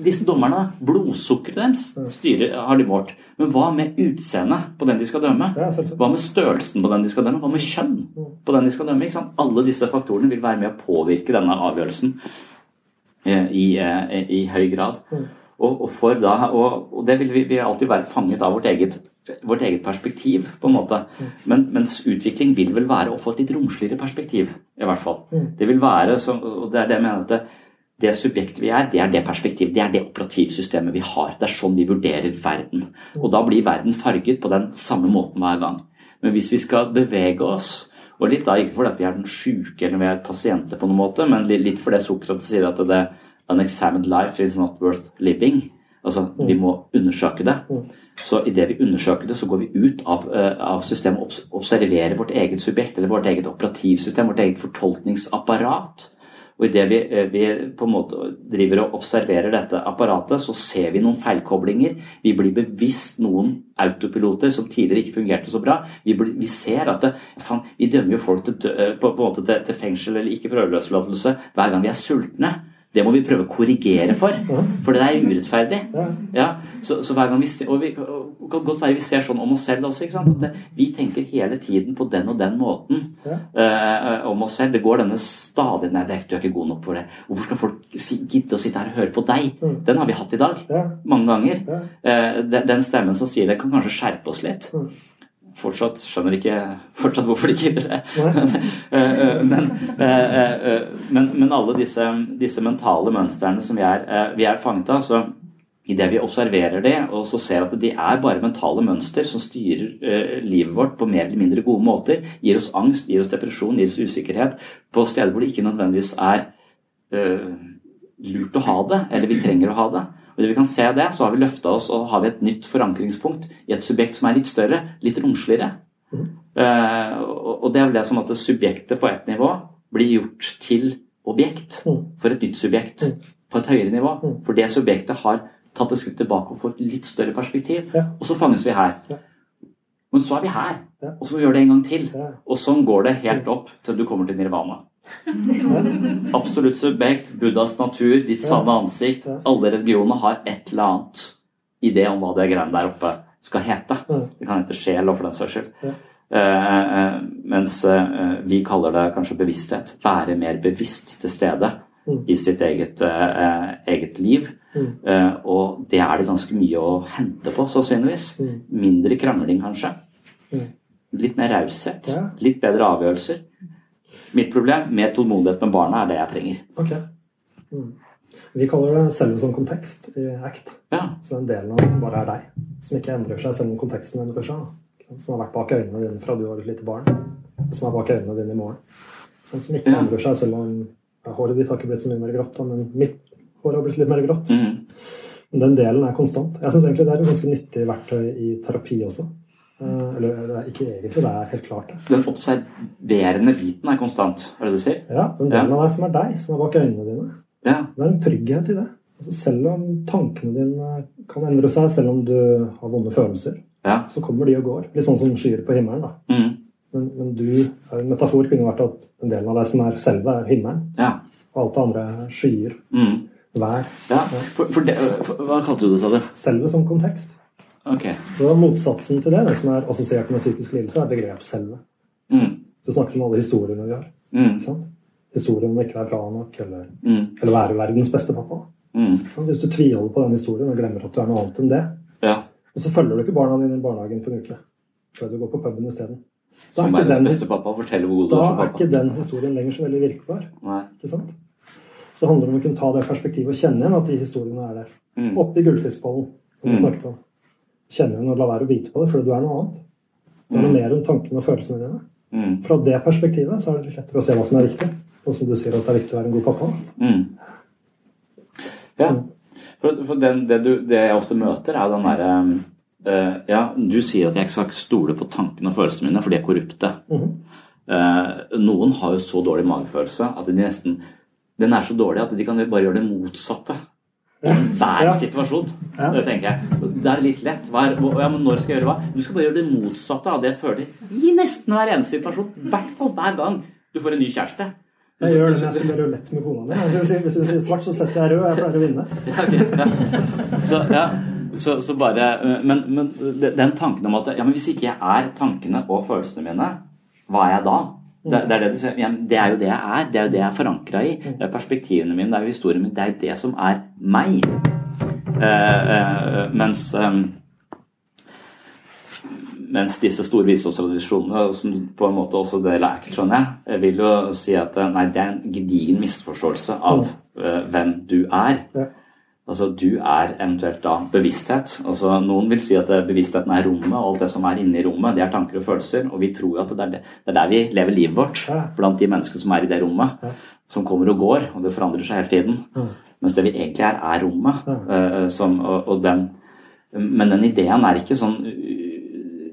disse dommerne, blodsukkeret deres styrer, har de målt. Men hva med utseendet på den de skal dømme? Hva med størrelsen på den de skal dømme? Hva med kjønn på den de skal dømme? Alle disse faktorene vil være med å påvirke denne avgjørelsen i, i, eh, i høy grad. Og, og, for da, og, og det vil vi, vi alltid være fanget av vårt eget, vårt eget perspektiv, på en måte. Men, mens utvikling vil vel være å få et litt romsligere perspektiv, i hvert fall. Det vil være, så, og det er det jeg mener at det, det subjektet vi er, det er det perspektivet, det er det operativsystemet vi har. Det er sånn vi vurderer verden. Og da blir verden farget på den samme måten hver gang. Men hvis vi skal bevege oss og litt da, Ikke fordi vi er den syke eller vi er pasienter, på noen måte, men litt, fordi Sokrates sier at det unexamined life is not worth living. Altså, Vi må undersøke det. Så idet vi undersøker det, så går vi ut av, eh, av systemet og observerer vårt eget subjekt, eller vårt eget operativsystem, vårt eget fortolkningsapparat. Og idet vi, eh, vi på en måte driver og observerer dette apparatet, så ser vi noen feilkoblinger. Vi blir bevisst noen autopiloter som tidligere ikke fungerte så bra. Vi, blir, vi ser at det, fan, vi dømmer jo folk til, eh, på, på til, til fengsel eller ikke prøveløslatelse hver gang vi er sultne. Det må vi prøve å korrigere for, for det er urettferdig. Ja, så, så hver gang vi ser, og vi, og kan godt være vi ser sånn om oss selv også. ikke sant? At det, vi tenker hele tiden på den og den måten uh, om oss selv. Det går denne stadig Nei, det er- du er ikke god nok for det. Hvorfor skal folk si, gidde å sitte her og høre på deg? Den har vi hatt i dag. Mange ganger. Uh, den, den stemmen som sier det, kan kanskje skjerpe oss litt. Fortsatt skjønner ikke fortsatt hvorfor de gidder det. (laughs) Eh, eh, men, eh, eh, men, men alle disse, disse mentale mønstrene som vi er, vi er fanget av, så idet vi observerer det, og så ser at de er bare mentale mønster som styrer livet vårt på mer eller mindre gode måter, gir oss angst, gir oss depresjon, gir oss usikkerhet, på steder hvor det ikke nødvendigvis er lurt å ha det, eller vi trenger å ha det. Og det vi kan se det, så har vi løfta oss og har vi et nytt forankringspunkt i et subjekt som er litt større, litt romsligere. Mm. og og det er vel det som at det subjektet på ett nivå blir gjort til objekt for et nytt subjekt på et høyere nivå. For det subjektet har tatt et skritt tilbake og fått litt større perspektiv. Og så fanges vi her. Men så er vi her, og så må vi gjøre det en gang til. Og sånn går det helt opp til du kommer til nirvana. Absolutt subjekt, Buddhas natur, ditt sanne ansikt. Alle religioner har et eller annet idé om hva det greiene der oppe skal hete. Det kan hete sjel og for den saks skyld. Eh, eh, mens eh, vi kaller det kanskje bevissthet. Være mer bevisst til stede Mm. i sitt eget, eget liv. Mm. Og det er det ganske mye å hente på, sannsynligvis. Mm. Mindre krangling, kanskje. Litt mer raushet. Litt bedre avgjørelser. Mitt problem, mer tålmodighet med barna, er det jeg trenger. Ok. Mm. Vi kaller det selv som kontekst i ACT. Ja. Så den delen av det som bare er deg, som ikke endrer seg selv om konteksten endrer seg. Som har vært bak øynene dine fra du var et lite barn, som er bak øynene dine i morgen. Sånn som ikke Ja. endrer seg selv om ja, Håret ditt har ikke blitt så mye mer grått, men mitt hår har blitt litt mer grått. Mm. Men den delen er konstant. Jeg syns egentlig det er et ganske nyttig verktøy i terapi også. Eh, Eller det er ikke egentlig, det er helt klart det. Den observerende biten er konstant, er det du sier? Ja, den delen av deg som er deg, som er bak øynene dine. Ja. Det er en trygghet i det. Altså selv om tankene dine kan endre seg, selv om du har vonde følelser, Ja. så kommer de og går. Litt sånn som skyer på himmelen. da. Mm. Men, men du, en metafor kunne vært at en del av deg som er selve, er himmelen. Ja. Og alt det andre er skyer. Mm. Vær. ja. For, for det, for, hva kalte du det, sa du? Selve som kontekst. Ok. Så motsatsen til det, det som er assosiert med psykisk lidelse, er begrepsselve. Mm. Du snakker om alle historiene vi har. Mm. sant? Historien om ikke være bra nok, eller, Mm. eller være verdens beste pappa. Mm. Hvis du tviholder på den historien og glemmer at du er noe annet enn det, Ja. og så følger du ikke barna dine i barnehagen på en uke før du går på puben isteden, da, er ikke den- beste pappa da er ikke den historien lenger så veldig virkbar. Nei. Ikke sant? Så det handler om å kunne ta det perspektivet og kjenne igjen at de historiene er der. Mm. Oppi gullfiskbollen, som vi Mm. snakket om. Kjenne hun og la være å bite på det, fordi du er noe annet. Det er noe mer enn tankene og følelsene dine. Mm. Fra det perspektivet så er det litt lettere å se hva som er viktig. Og som du sier at det er viktig å være en god pappa. Mm. Ja. For, for den, det, du, det jeg ofte møter, er den derre uh, Ja, du sier at jeg ikke skal stole på tankene og følelsene mine, for de er korrupte. Mhm. uh, noen har jo så dårlig magefølelse at de nesten Den er så dårlig at de kan bare gjøre det motsatte. I hver Ja. situasjon. Ja. Det tenker jeg. Det er litt lett. Hva er, ja, men når skal jeg gjøre hva? Du skal bare gjøre det motsatte av det jeg føler i nesten hver eneste situasjon. I hvert fall hver gang du får en ny kjæreste. Jeg gjør det når jeg spiller rulett med kona mi. Hvis du sier svart, så setter jeg rød. Jeg pleier å vinne. (laughs) Ja, okay, ja. Så, ja, så, så bare Men, men den tanken om at ja, men hvis ikke jeg er tankene og følelsene mine, hva er jeg da? Det, det, er det. Ja, det er jo det jeg er. Det er jo det jeg er forankra i. Det er perspektivene mine, det er jo historien min. Det er jo det som er meg. Eh, eh, mens eh, mens disse store visdomstradisjonene, som på en måte også det er skjønner jeg, vil jo si at eh, nei, det er en gedigen misforståelse av eh, hvem du er. Ja. Altså, du er eventuelt da bevissthet. Altså, noen vil si at eh, bevisstheten er rommet, og alt det som er inni rommet, det er tanker og følelser. Og vi tror at det er, det, det er der vi lever livet vårt, blant de menneskene som er i det rommet. Som kommer og går, og det forandrer seg hele tiden. Mens det vi egentlig er, er rommet. Uh, som, og, og den, men den ideen er ikke sånn uh,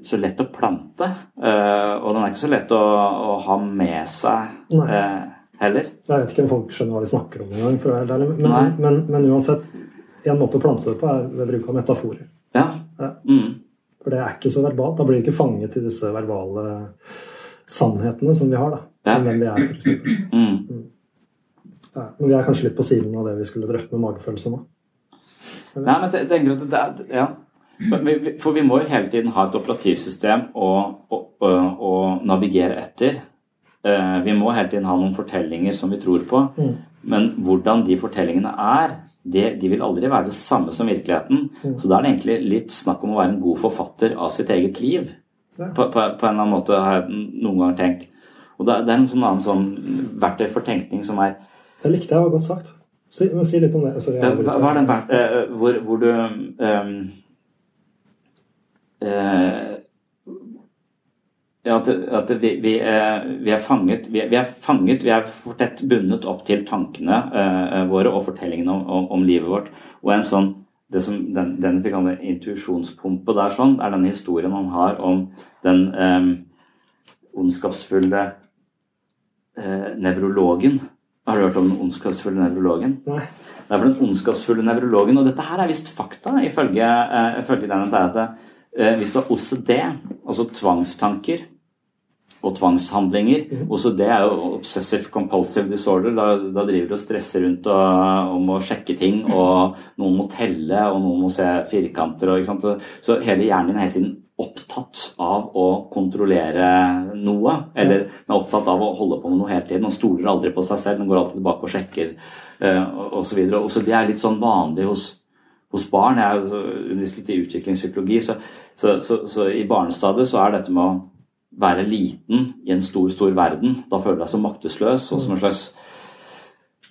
så lett å plante. Uh, og den er ikke så lett å, å ha med seg eh, heller. Jeg vet ikke om folk skjønner hva de snakker om engang. for å være helt ærlig. Men, men, men uansett, en måte å plante det på er ved bruk av metaforer. Ja. Ja. Mm. For det er ikke så verbalt. Da blir vi ikke fanget i disse verbale sannhetene som vi har. da. Ja. Om hvem vi er, for eksempel. Mm. Ja. Men vi er kanskje litt på siden av det vi skulle drøfte med magefølelse nå. Nei, men jeg tenker at det er ja. Men vi- vi- For vi må jo hele tiden ha et operativsystem å, å, å, navigere etter. Eh, Vi må hele tiden ha noen fortellinger som vi tror på. Mm. Men hvordan de fortellingene er, det, de vil aldri være det samme som virkeligheten. Mm. Så da er det egentlig litt snakk om å være en god forfatter av sitt eget liv. Ja. På, på, på en eller annen måte har jeg noen ganger tenkt. Og det, det er en sånn annen sånn verktøy for tenkning som er Det likte jeg, var godt sagt. Si, men si litt om det. Sorry, avbryter. hva, hva er den verdt, uh, hvor, hvor du um, uh, ja, at, at vi, vi, eh, vi er fanget vi, er- vi er fanget, vi er for tett bundet opp til tankene uh, våre og fortellingene om, om, om livet vårt. Og en sånn, det som, den, den vi kaller intuisjonspumpe der, sånn, er denne historien han har om den um, ondskapsfulle eh, nevrologen. Har du hørt om den ondskapsfulle nevrologen? Nei. Det er for den ondskapsfulle nevrologen, og dette her er visst fakta ifølge, uh, ifølge den, at eh, hvis du har OCD, altså tvangstanker, og tvangshandlinger. mm. det er jo obsessive compulsive disorder. Da, da driver du og stresser rundt og, om å sjekke ting, og noen må telle, og noen må se firkanter. Og? Så, så hele hjernen din hele tiden opptatt av å kontrollere noe. Eller den er opptatt av å holde på med noe hele tiden. Den stoler aldri på seg selv, den går alltid tilbake og sjekker uh, osv. Det er litt sånn vanlig hos, hos barn. Jeg underviser litt i utviklingspsykologi, så, så, så, så i barnestadiet så er dette med å være liten i en stor, stor verden. Da føler du deg så maktesløs og som en slags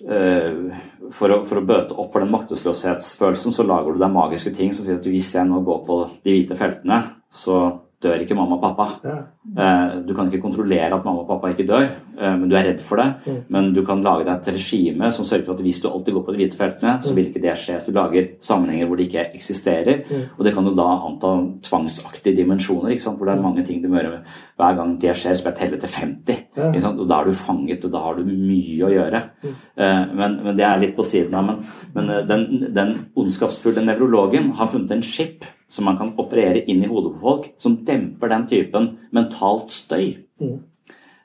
uh, for, å, for, å, bøte opp for den maktesløshetsfølelsen, så lager du deg magiske ting som sier at hvis jeg nå går på de hvite feltene, så dør ikke mamma og pappa. Ja. Eh, du kan ikke kontrollere at mamma og pappa ikke dør, eh, men du er redd for det. Mm. Men du kan lage deg et regime som sørger for at hvis du alltid går på de hvite feltene, så vil ikke det skje. Så du lager sammenhenger hvor det ikke eksisterer. Mm. Og det kan du da anta tvangsaktige dimensjoner, hvor det er mange ting du må gjøre. Hver gang det skjer, så blir jeg telle til 50. Ja. Og da er du fanget, og da har du mye å gjøre. Mm. Eh, men, men, det er litt på siden av. Men, men den, den ondskapsfulle nevrologen har funnet en skip som man kan operere inn i hodet på folk, som demper den typen mentalt støy. Mm.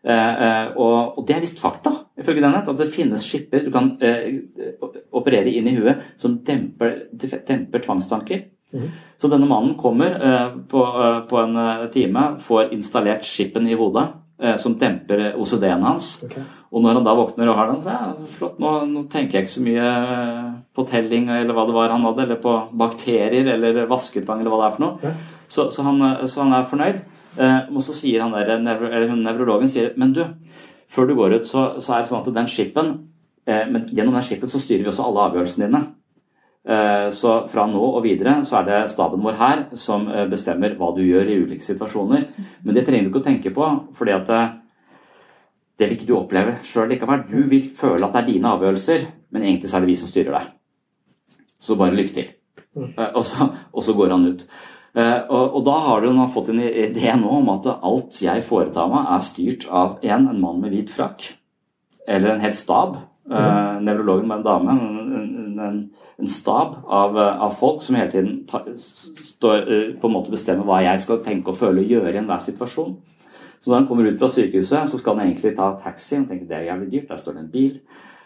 Uh, og, og, det er visst fakta, ifølge denne, at det finnes skipper du kan uh, operere inn i huet som demper, demper tvangstanker. Mm. Så denne mannen kommer uh, på, på, en time, får installert skippen i hodet som demper OCD-en hans. Okay. Og når han da våkner og har den, så er det flott, nå, nå, tenker jeg ikke så mye på telling eller hva det var han hadde, eller på bakterier eller vasketvang eller hva det er for noe. Okay. Så, så, han, så, han, er fornøyd. Eh, og så sier han der, eller nevrologen sier men du, før du går ut, så, så er det sånn at den skipen eh, men Gjennom den skipen så styrer vi også alle avgjørelsene dine. Eh, så fra nå og videre så er det staben vår her som eh, bestemmer hva du gjør i ulike situasjoner. Men det trenger du ikke å tenke på, fordi at eh, det vil ikke du oppleve sjøl likevel. Du vil føle at det er dine avgjørelser, men egentlig så er det vi som styrer deg. Så bare lykke til. Mm. Og så, og så, går han ut. Og, og da har du fått en idé nå om at alt jeg foretar meg, er styrt av en, en mann med hvit frakk. Eller en hel stab. Uh, nevrologen med en dame. En, en, en stab av, av, folk som hele tiden ta, står, på en måte bestemmer hva jeg skal tenke og føle og gjøre i enhver situasjon. Så når han kommer ut fra sykehuset, så skal han egentlig ta taxi. Han tenker det er jævlig dyrt, der står det en bil.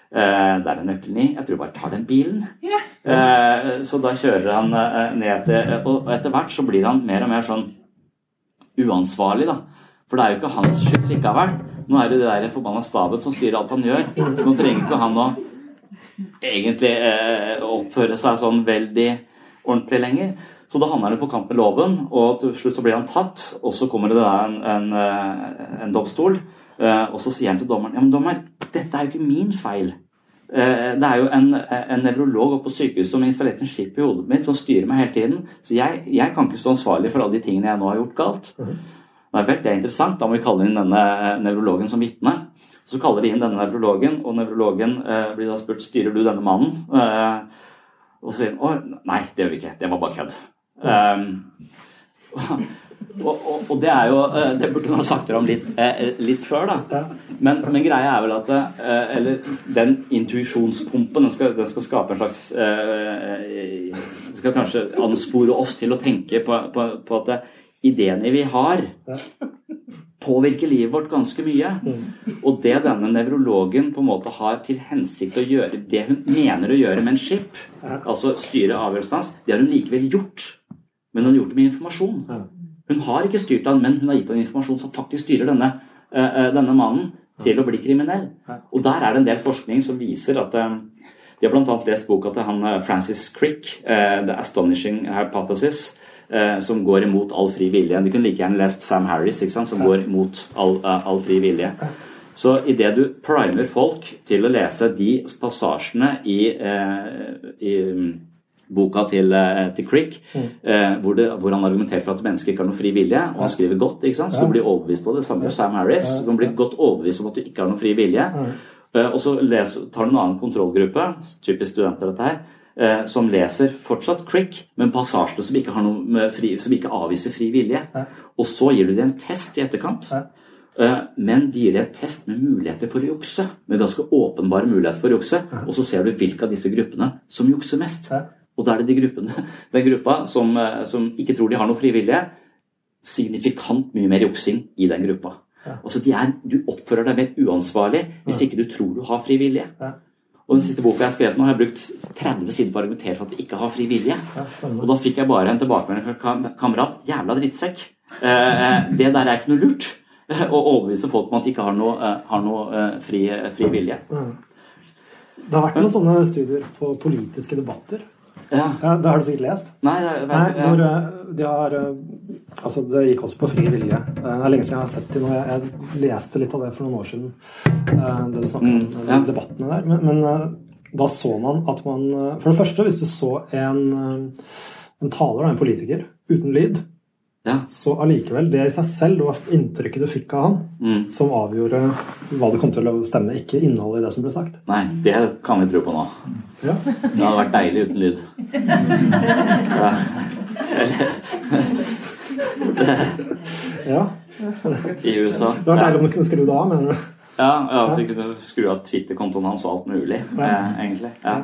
Eh, der er nøkkelen i. Jeg tror bare tar den bilen. Yeah. så da kjører han eh, ned til Og etter hvert så blir han mer og mer sånn uansvarlig, da. For det er jo ikke hans skyld likevel. Nå er det det der forbanna staben som styrer alt han gjør. Så nå trenger ikke han å egentlig eh, oppføre seg sånn veldig ordentlig lenger. Så da havner han på kamp med loven, og til slutt så blir han tatt. Og så kommer det da en, en, eh, en domstol, eh, og så sier han til dommeren ja, men dommer, dette er jo ikke min feil. Eh, det er jo en, en nevrolog på sykehuset som har installert en skip i hodet mitt som styrer meg hele tiden. Så jeg, jeg, kan ikke stå ansvarlig for alle de tingene jeg nå har gjort galt. Mm. Det er interessant. Da må vi kalle inn denne nevrologen som vitne. Så kaller de inn denne nevrologen, og nevrologen eh, blir da spurt styrer du denne mannen. Eh, og så sier han å nei, det gjør vi ikke, det var bare kødd. Um, og, og, og, det er jo eh, Det burde man ha sagt dere om litt, eh, litt før, da. Men, men, greia er vel at eh, Eller den intuisjonspumpen den skal, den skal, skape en slags Den skal kanskje anspore oss til å tenke på, på, på at ideene vi har, påvirker livet vårt ganske mye. Og det denne nevrologen på en måte har til hensikt å gjøre, det hun mener å gjøre med en skip, altså styre avgjørelsen hans, det har hun likevel gjort men hun har gjort det med informasjon. Hun har ikke styrt han, men hun har gitt han informasjon som faktisk styrer denne, eh, eh, denne mannen til å bli kriminell. Og der er det en del forskning som viser at eh, De har bl.a. lest boka til han Francis Crick, 'The Astonishing Hypothesis', som går imot all fri vilje. Du kunne like gjerne lest Sam Harris, som går imot all, all fri vilje. Så idet du primer folk til å lese de passasjene i, i boka til, eh, til Crick, mm. eh, hvor, det, hvor, han argumenterer for at mennesker ikke har noe fri vilje. Og han skriver godt, ikke sant? så du blir overbevist på det. Samme med Sam Harris. Du blir godt overbevist om at du ikke har noe fri vilje. Eh, og så les, tar du en annen kontrollgruppe, typisk studenter dette her, eh, som leser fortsatt Crick, men passasjene som ikke, fri, som ikke avviser fri vilje. Og så gir du dem en test i etterkant. Eh, men de gir deg en test med muligheter for å jukse. Med ganske åpenbare muligheter for å jukse. Og så ser du hvilke av disse gruppene som jukser mest. Og da er det de gruppene, (laughs) den gruppa som, eh, som, ikke tror de har noe frivillige, signifikant mye mer juksing i den gruppa. Altså, de er, du oppfører deg mer uansvarlig hvis ikke du tror du har frivillige. vilje. Og den siste boka jeg har skrevet nå, har jeg brukt 30 sider på å argumentere for at vi ikke har fri vilje. Og da fikk jeg bare en tilbakemelding fra kam kamerat. Jævla drittsekk. Eh, det der er ikke noe lurt. Å overbevise folk om at de ikke har noe, eh, har noe eh, fri, fri vilje. Det har vært noen sånne studier på politiske debatter. Ja. Det har du sikkert lest? Nei, jeg vet, Nei hvor eh, de har eh, Altså, det gikk også på fri vilje. Eh, Det er lenge siden jeg har sett det nå. Jeg, jeg leste litt av det for noen år siden, det du snakket om, Mm, ja. debattene der. Men, men da så man at man For det første, hvis du så en, en taler, en politiker, uten lyd, så allikevel, det i seg selv, var inntrykket du fikk av han, Mm. som avgjorde hva det kom til å stemme, ikke innholdet i det som ble sagt. Nei, det kan vi tro på nå. Ja. Det hadde vært deilig uten lyd. Ja. Ja. I USA. Det var deilig om du kunne skru det av, mener du? Ja, ja så vi kunne skru av Twitter-kontoen hans og alt mulig, eh, egentlig. Ja.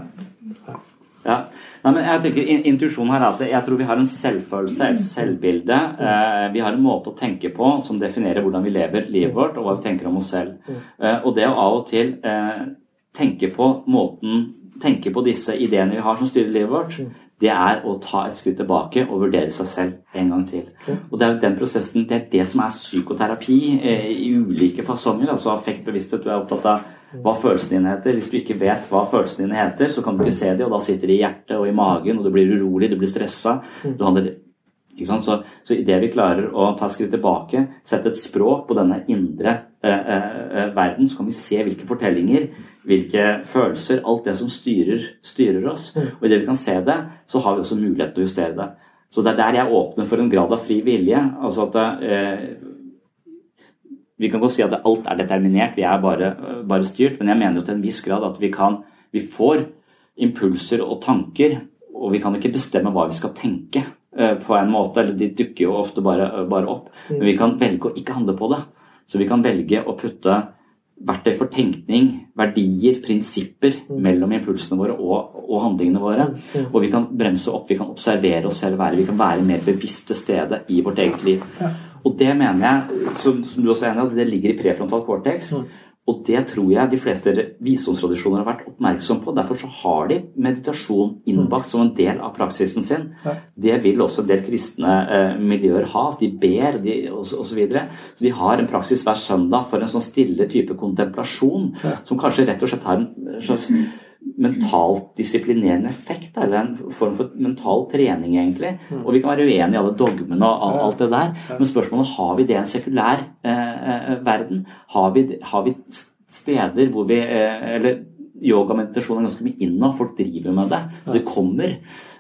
Ja. Nei, men jeg tenker in- Intuisjonen her er at jeg tror vi har en selvfølelse, et selvbilde. Eh, vi har en måte å tenke på som definerer hvordan vi lever livet vårt, og hva vi tenker om oss selv. Eh, og det å av og til eh, tenke på måten Tenke på disse ideene vi har som styrer livet vårt, det er å ta et skritt tilbake og vurdere seg selv en gang til. Og det er jo den prosessen, det er det som er psykoterapi i ulike fasonger. Altså affektbevissthet, du er opptatt av hva følelsene dine heter. Hvis du ikke vet hva følelsene dine heter, så kan du ikke se dem, og da sitter de i hjertet og i magen, og du blir urolig, du blir stressa. Du handler? Så, så idet vi klarer å ta skritt tilbake, sette et språk på denne indre eh, eh, verden, så kan vi se hvilke fortellinger, hvilke følelser, alt det som styrer, styrer oss. Og idet vi kan se det, så har vi også mulighet til å justere det. Så det er der jeg åpner for en grad av fri vilje. Altså at eh, vi kan godt si at alt er determinert, vi er bare, bare styrt, men jeg mener jo til en viss grad at vi kan Vi får impulser og tanker, og vi kan ikke bestemme hva vi skal tenke eh, på en måte, eller de dukker jo ofte bare, bare opp, men vi kan velge å ikke handle på det. Så vi kan velge å putte verktøy for tenkning, verdier, prinsipper mellom impulsene våre og, og handlingene våre. Og vi kan bremse opp, vi kan observere oss selv være, vi kan være mer bevisst til stede i vårt eget liv. Og det mener jeg, som, som du også er enig i, altså det ligger i prefrontal cortex. Og det tror jeg de fleste visdomstradisjoner har vært oppmerksom på. Derfor så har de meditasjon innbakt som en del av praksisen sin. Det vil også en del kristne eh, miljøer ha. De ber de, og, så- så videre. Så de har en praksis hver søndag for en sånn stille type kontemplasjon, som kanskje rett og slett har en slags mentalt disiplinerende effekt, eller en form for mental trening, egentlig. Og vi kan være uenige i alle dogmene og alt det der, men spørsmålet har vi det i en sekulær eh, eh, verden? Har vi, har vi steder hvor vi eh, Eller yoga og meditasjon er ganske mye inne, og folk driver med det. Så det kommer.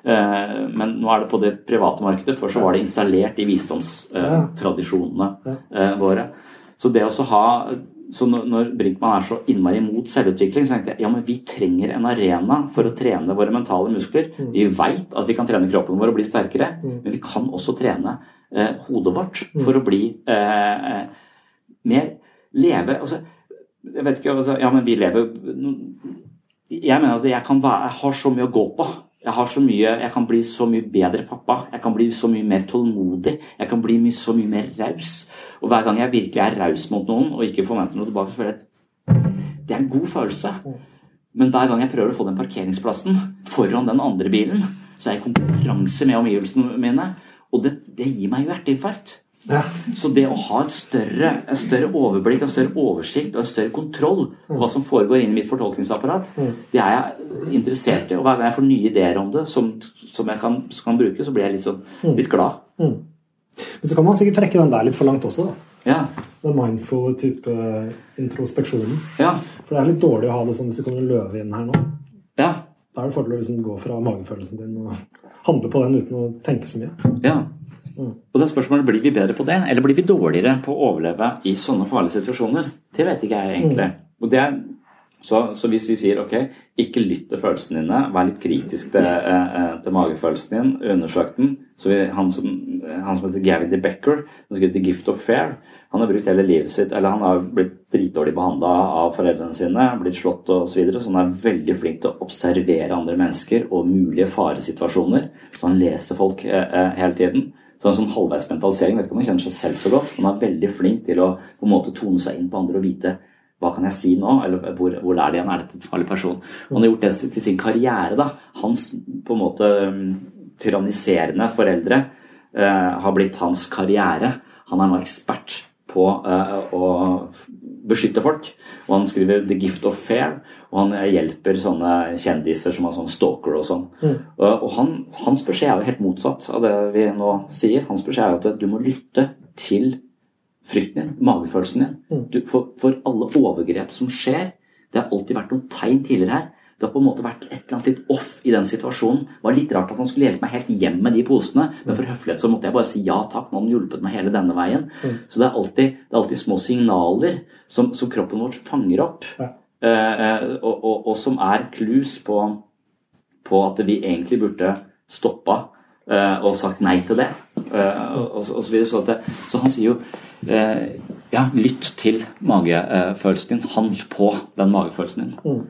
Eh, men nå er det på det private markedet. Før så var det installert i visdomstradisjonene eh, våre. Så det å ha så når- når Brinkmann er så innmari imot selvutvikling, så tenkte jeg ja, men vi trenger en arena for å trene våre mentale muskler. Vi veit at vi kan trene kroppen vår og bli sterkere, men vi kan også trene eh, hodet vårt for å bli eh, eh, mer leve altså, Jeg vet ikke altså, Ja, men vi lever Jeg mener at jeg, kan være, jeg har så mye å gå på. Jeg, har så mye, jeg kan bli så mye bedre pappa. Jeg kan bli så mye mer tålmodig. Jeg kan bli så mye mer raus. Og hver gang jeg virkelig er raus mot noen og ikke forventer noe tilbake, føler jeg at det er en god følelse. Men hver gang jeg prøver å få den parkeringsplassen foran den andre bilen, så er jeg i konkurranse med omgivelsene mine. Og det, det gir meg jo hjerteinfarkt. Så det å ha et større, et større overblikk, en større oversikt og en større kontroll på hva som foregår inni mitt fortolkningsapparat, det er jeg interessert i. Og hver gang jeg får nye ideer om det som, som jeg kan, kan bruke, så blir jeg litt, sånn, litt glad. Mm. Men så kan man sikkert trekke den der litt for langt også. da. Ja. Den mindful type introspeksjonen. Ja. For det er litt dårlig å ha det sånn hvis det kommer en løve inn her nå. Ja. Da er det fordel å liksom gå fra magefølelsen din og handle på den uten å tenke så mye. Ja. Og det er spørsmålet blir vi bedre på det, eller blir vi dårligere på å overleve i sånne farlige situasjoner? Det vet ikke jeg egentlig. Og det så, så hvis vi sier ok, ikke lytt til følelsene dine, vær litt kritisk til, eh, eh, til magefølelsen din, undersøk den. Så vi, han, som, han som heter Gavin De Becker, som skrev The Gift of Fair, han har brukt hele livet sitt, eller han har blitt dritdårlig behandla av foreldrene sine, blitt slått osv., så, videre, så han er veldig flink til å observere andre mennesker og mulige faresituasjoner. Så han leser folk eh, eh, hele tiden. Så en sånn halvveis mentalisering, vet ikke om han kjenner seg selv så godt, men han er veldig flink til å på en måte tone seg inn på andre og vite hva kan jeg si nå, eller hvor, hvor er det igjen, er dette en farlig person? Han har gjort det til sin karriere. da. Hans på en måte um, tyranniserende foreldre eh, har blitt hans karriere. Han er nå ekspert på eh, å beskytte folk. Og han skriver 'The Gift of Fair', og han hjelper sånne kjendiser som er sånn stalker og sånn. Mm. Og han, hans beskjed er jo helt motsatt av det vi nå sier. Hans beskjed er jo at du må lytte til frykten din, magefølelsen din. Mm. Du, for, for alle overgrep som skjer, det har alltid vært noen tegn tidligere her. Det har på en måte vært et eller annet litt off i den situasjonen. Det var litt rart at han skulle hjelpe meg helt hjem med de posene, men for høflighet så måtte jeg bare si ja takk. Nå har han hjulpet meg hele denne veien. Mm. Så det er alltid, det er alltid små signaler som, som kroppen vår fanger opp, eh, eh, og, og, og som er clues på, på at vi egentlig burde stoppa eh, og sagt nei til det. eh, og, og, så videre. Så, at det, så han sier jo eh, ja, lytt til magefølelsen din. Handl på den magefølelsen din. Mm.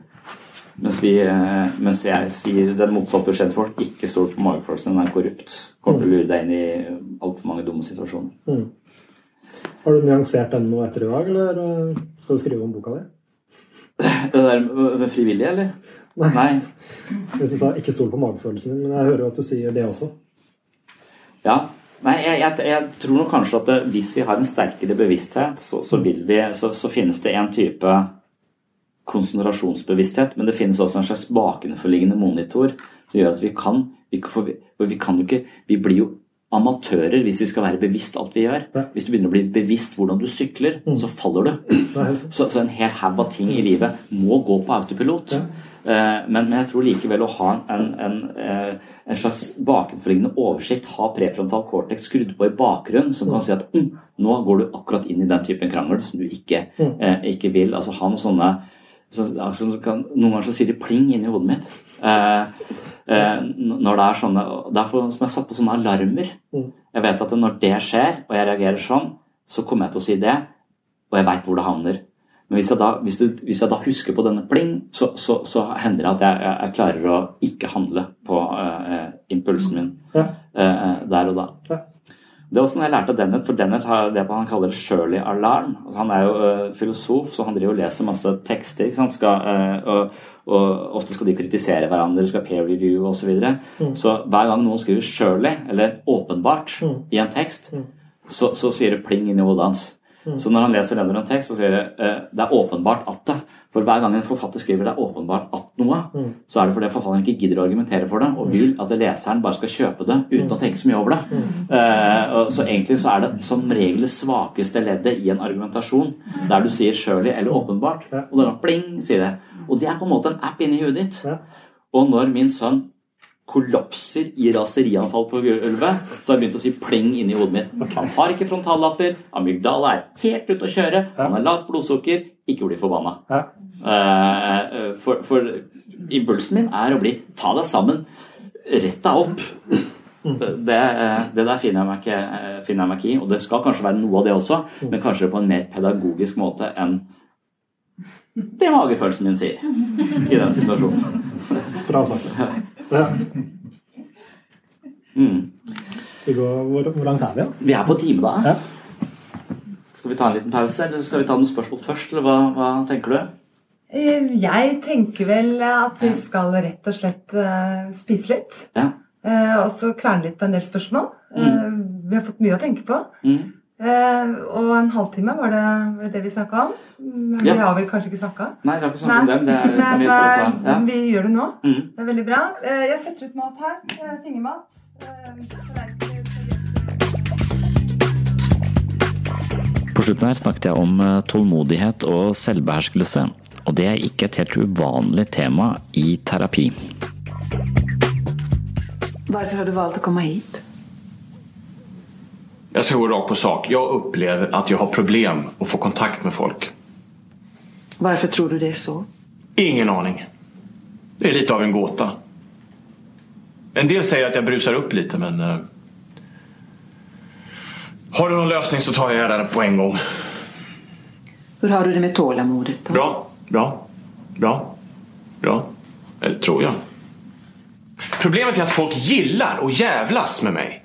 Mens, vi, eh, mens jeg sier den motsatte beskjeden til folk. Ikke stol på magefølelsen, den er korrupt. Kommer til å lure deg inn i altfor mange dumme situasjoner. Mm. Har du nyansert den noe etter i dag, eller eh, skal du skrive om boka di? Det der med frivillig, eller? Nei. Nei. Jeg synes jeg 'ikke stol på magefølelsen din', men jeg hører jo at du sier det også. Ja. Nei, jeg, jeg, jeg tror nok kanskje at det, hvis vi har en sterkere bevissthet, så, så, vi, så, så finnes det en type konsentrasjonsbevissthet, men det finnes også en slags bakenforliggende monitor som gjør at vi kan vi, vi kan jo ikke Vi blir jo amatører hvis vi skal være bevisst alt vi gjør. Hvis du begynner å bli bevisst hvordan du sykler, så faller du. Så, så en hel haug av ting i livet må gå på autopilot. Eh, Men, men jeg tror likevel å ha en, en, en, en slags bakenforliggende oversikt, ha prefrontal cortex skrudd på i bakgrunnen, som kan si at mm, nå går du akkurat inn i den typen krangel som du ikke, Mm. eh, ikke vil. Altså ha noen sånne så, altså, kan, Noen ganger så sier det pling inni hodet mitt. Eh, eh, når det er sånne Derfor som jeg satt på sånne alarmer. Mm. Jeg vet at når det skjer, og jeg reagerer sånn, så kommer jeg til å si det, og jeg veit hvor det havner. Men hvis jeg da, hvis det, hvis jeg da husker på denne pling, så, så, så hender det at jeg, jeg klarer å ikke handle på uh, impulsen min Ja. uh, der og da. Ja. Det er også noe jeg lærte av Dennett, for Dennett har det han kaller Shirley Alarm. Han er jo uh, filosof, så han driver og leser masse tekster. Skal, uh, og, og ofte skal de kritisere hverandre, skal peer review osv. Så, videre. Mm. så hver gang noen skriver 'Shirley', eller 'åpenbart', Mm. i en tekst, Mm. så, så sier det pling inni hodet hans. Mm. Så når han leser en tekst, så sier det uh, 'det er åpenbart at det'. For hver gang en forfatter skriver 'det er åpenbart at noe', Mm. så er det fordi forfatteren ikke gidder å argumentere for det, og vil at leseren bare skal kjøpe det uten å tenke så mye over det. Eh, og så egentlig så er det som regel det svakeste leddet i en argumentasjon, der du sier 'surely' eller 'åpenbart', og det er pling, sier det. Og det er på en måte en app inni huet ditt. Og når min sønn kollapser i raserianfall på gulvet, så har jeg begynt å si pling inni hodet mitt. Han har ikke frontallatter, amygdala er helt ute å kjøre, han har lavt blodsukker, ikke bli forbanna. Eh, for, for impulsen min er å bli ta deg sammen, rett deg opp. Det, eh, det der finner jeg, meg ikke, finner jeg meg ikke i, og det skal kanskje være noe av det også, men kanskje på en mer pedagogisk måte enn det magefølelsen min sier i den situasjonen. Bra sagt. Ja. Mm. Skal vi gå, hvor, hvor langt er vi? Vi er på time, da. Skal vi ta en liten pause, eller skal vi ta noen spørsmål først? Eller hva, hva tenker du? Eh, Jeg tenker vel at vi skal rett og slett eh, spise litt. Ja. Eh, og så kverne litt på en del spørsmål. Mm. vi har fått mye å tenke på. Mm. Og en halvtime, var det var det, vi snakka om? Men Ja. vi har vel kanskje ikke snakka? Nei, vi har ikke snakka om dem. Det er, vi Men eh, Ja. vi gjør det nå. Mm. Det er veldig bra. Jeg setter ut mat her. Fingermat. Eh, På slutten her snakket jeg om eh, tålmodighet og selvbeherskelse, og det er ikke et helt uvanlig tema i terapi. Hvorfor har du valgt å komme hit? Jeg skal gå rakt på sak. Jeg opplever at jeg har problem å få kontakt med folk. Hvorfor tror du det er så? Ingen aning. Det er litt av en gåta. En del sier at jeg bruser opp litt, men... eh, har du noen løsning, så tar jeg gjerne den på en gang. Hvordan har du det med tålamodet då? Bra, bra, bra, bra. Eller tror jeg. Problemet er at folk gillar å jävlas med meg.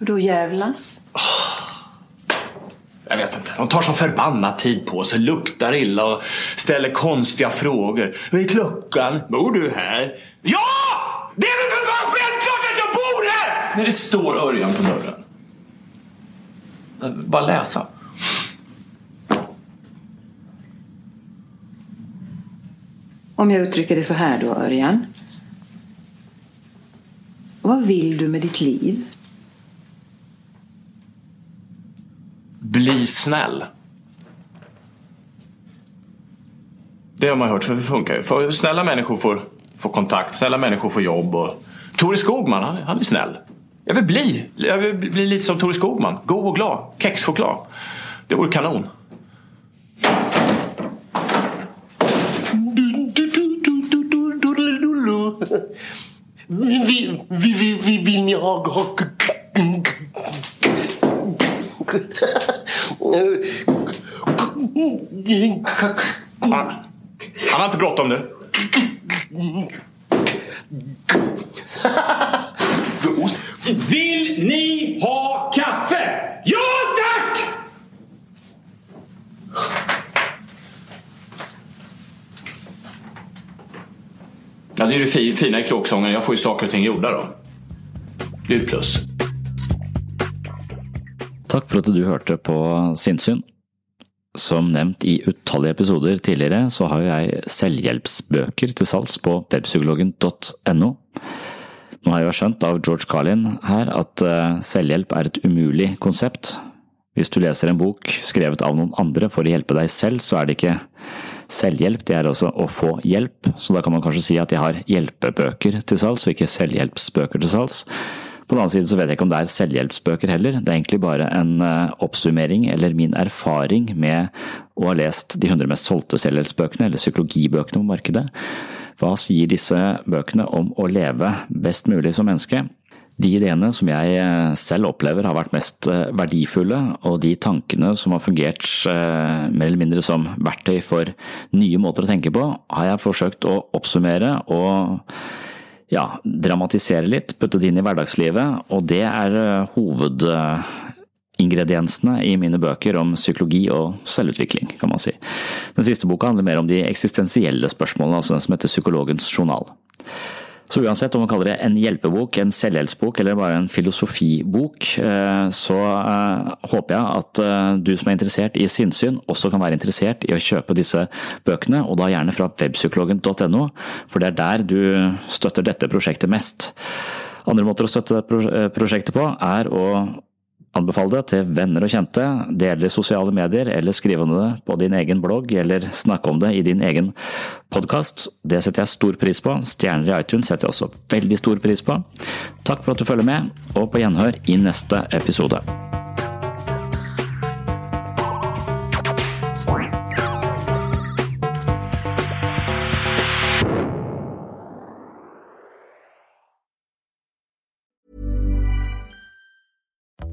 Och då jävlas? Jag vet inte. De tar så förbannat tid på sig, luktar illa och ställer konstiga frågor. Vad är klockan? Bor du här? Ja! Det är väl för fan självklart att jag bor här! När det står Örjan på dörren. Bara läsa. Om jag uttrycker det så här då, Örjan. Vad vill du med ditt liv? Bli snäll. Det har man hört, för det funkar ju. För snälla människor får, får kontakt, snälla människor får jobb. Och... Tore Skogman, han, han är snäll. Jag vill bli, jag vill bli lite som Tore Skogman. God och glad. Kexchoklad. Det vore kanon. Vi, vi, vi, vi vill jag ha... Han, han har inte bråttom nu. (laughs) Vill ni ha kaffe? Ja tack! Ja, det är det fi- fina i kråksången. Jag får ju saker och ting gjorda då. Det är ett plus. Takk for at du hørte på Sinnsyn. Som nevnt i utallige episoder tidligere, så har jo jeg selvhjelpsbøker til salgs på webpsykologen.no. Nå har jeg jo skjønt av George Carlin her at eh, selvhjelp er et umulig konsept. Hvis du leser en bok skrevet av noen andre for å hjelpe deg selv, så er det ikke selvhjelp, det er også å få hjelp. Så da kan man kanskje si at jeg har hjelpebøker til salgs, og ikke selvhjelpsbøker til salgs. På den annen side så vet jeg ikke om det er selvhjelpsbøker heller, det er egentlig bare en eh, oppsummering eller min erfaring med å ha lest de 100 mest solgte selvhjelpsbøkene, eller psykologibøkene på markedet. Hva sier disse bøkene om å leve best mulig som menneske? De ideene som jeg eh, selv opplever har vært mest eh, verdifulle, og de tankene som har fungert eh, mer eller mindre som verktøy for nye måter å tenke på, har jeg forsøkt å oppsummere og ja, dramatisere litt, putte det inn i hverdagslivet, og det er eh, hovedingrediensene i mine bøker om psykologi og selvutvikling, kan man si. Den siste boka handler mer om de eksistensielle spørsmålene, altså den som heter Psykologens journal. Så uansett om man kaller det en hjelpebok, en selvhjelpsbok eller bare en filosofibok, eh, så eh, håper jeg at eh, du som er interessert i sinnssyn, også kan være interessert i å kjøpe disse bøkene, og da gjerne fra webpsykologen.no, for det er der du støtter dette prosjektet mest. Andre måter å støtte prosjektet på er å Anbefal det til venner og kjente, del det i sosiale medier eller skriv om det på din egen blogg eller snakke om det i din egen podkast. Det setter jeg stor pris på. Stjerner i iTunes setter jeg også veldig stor pris på. Takk for at du følger med, og på gjenhør i neste episode.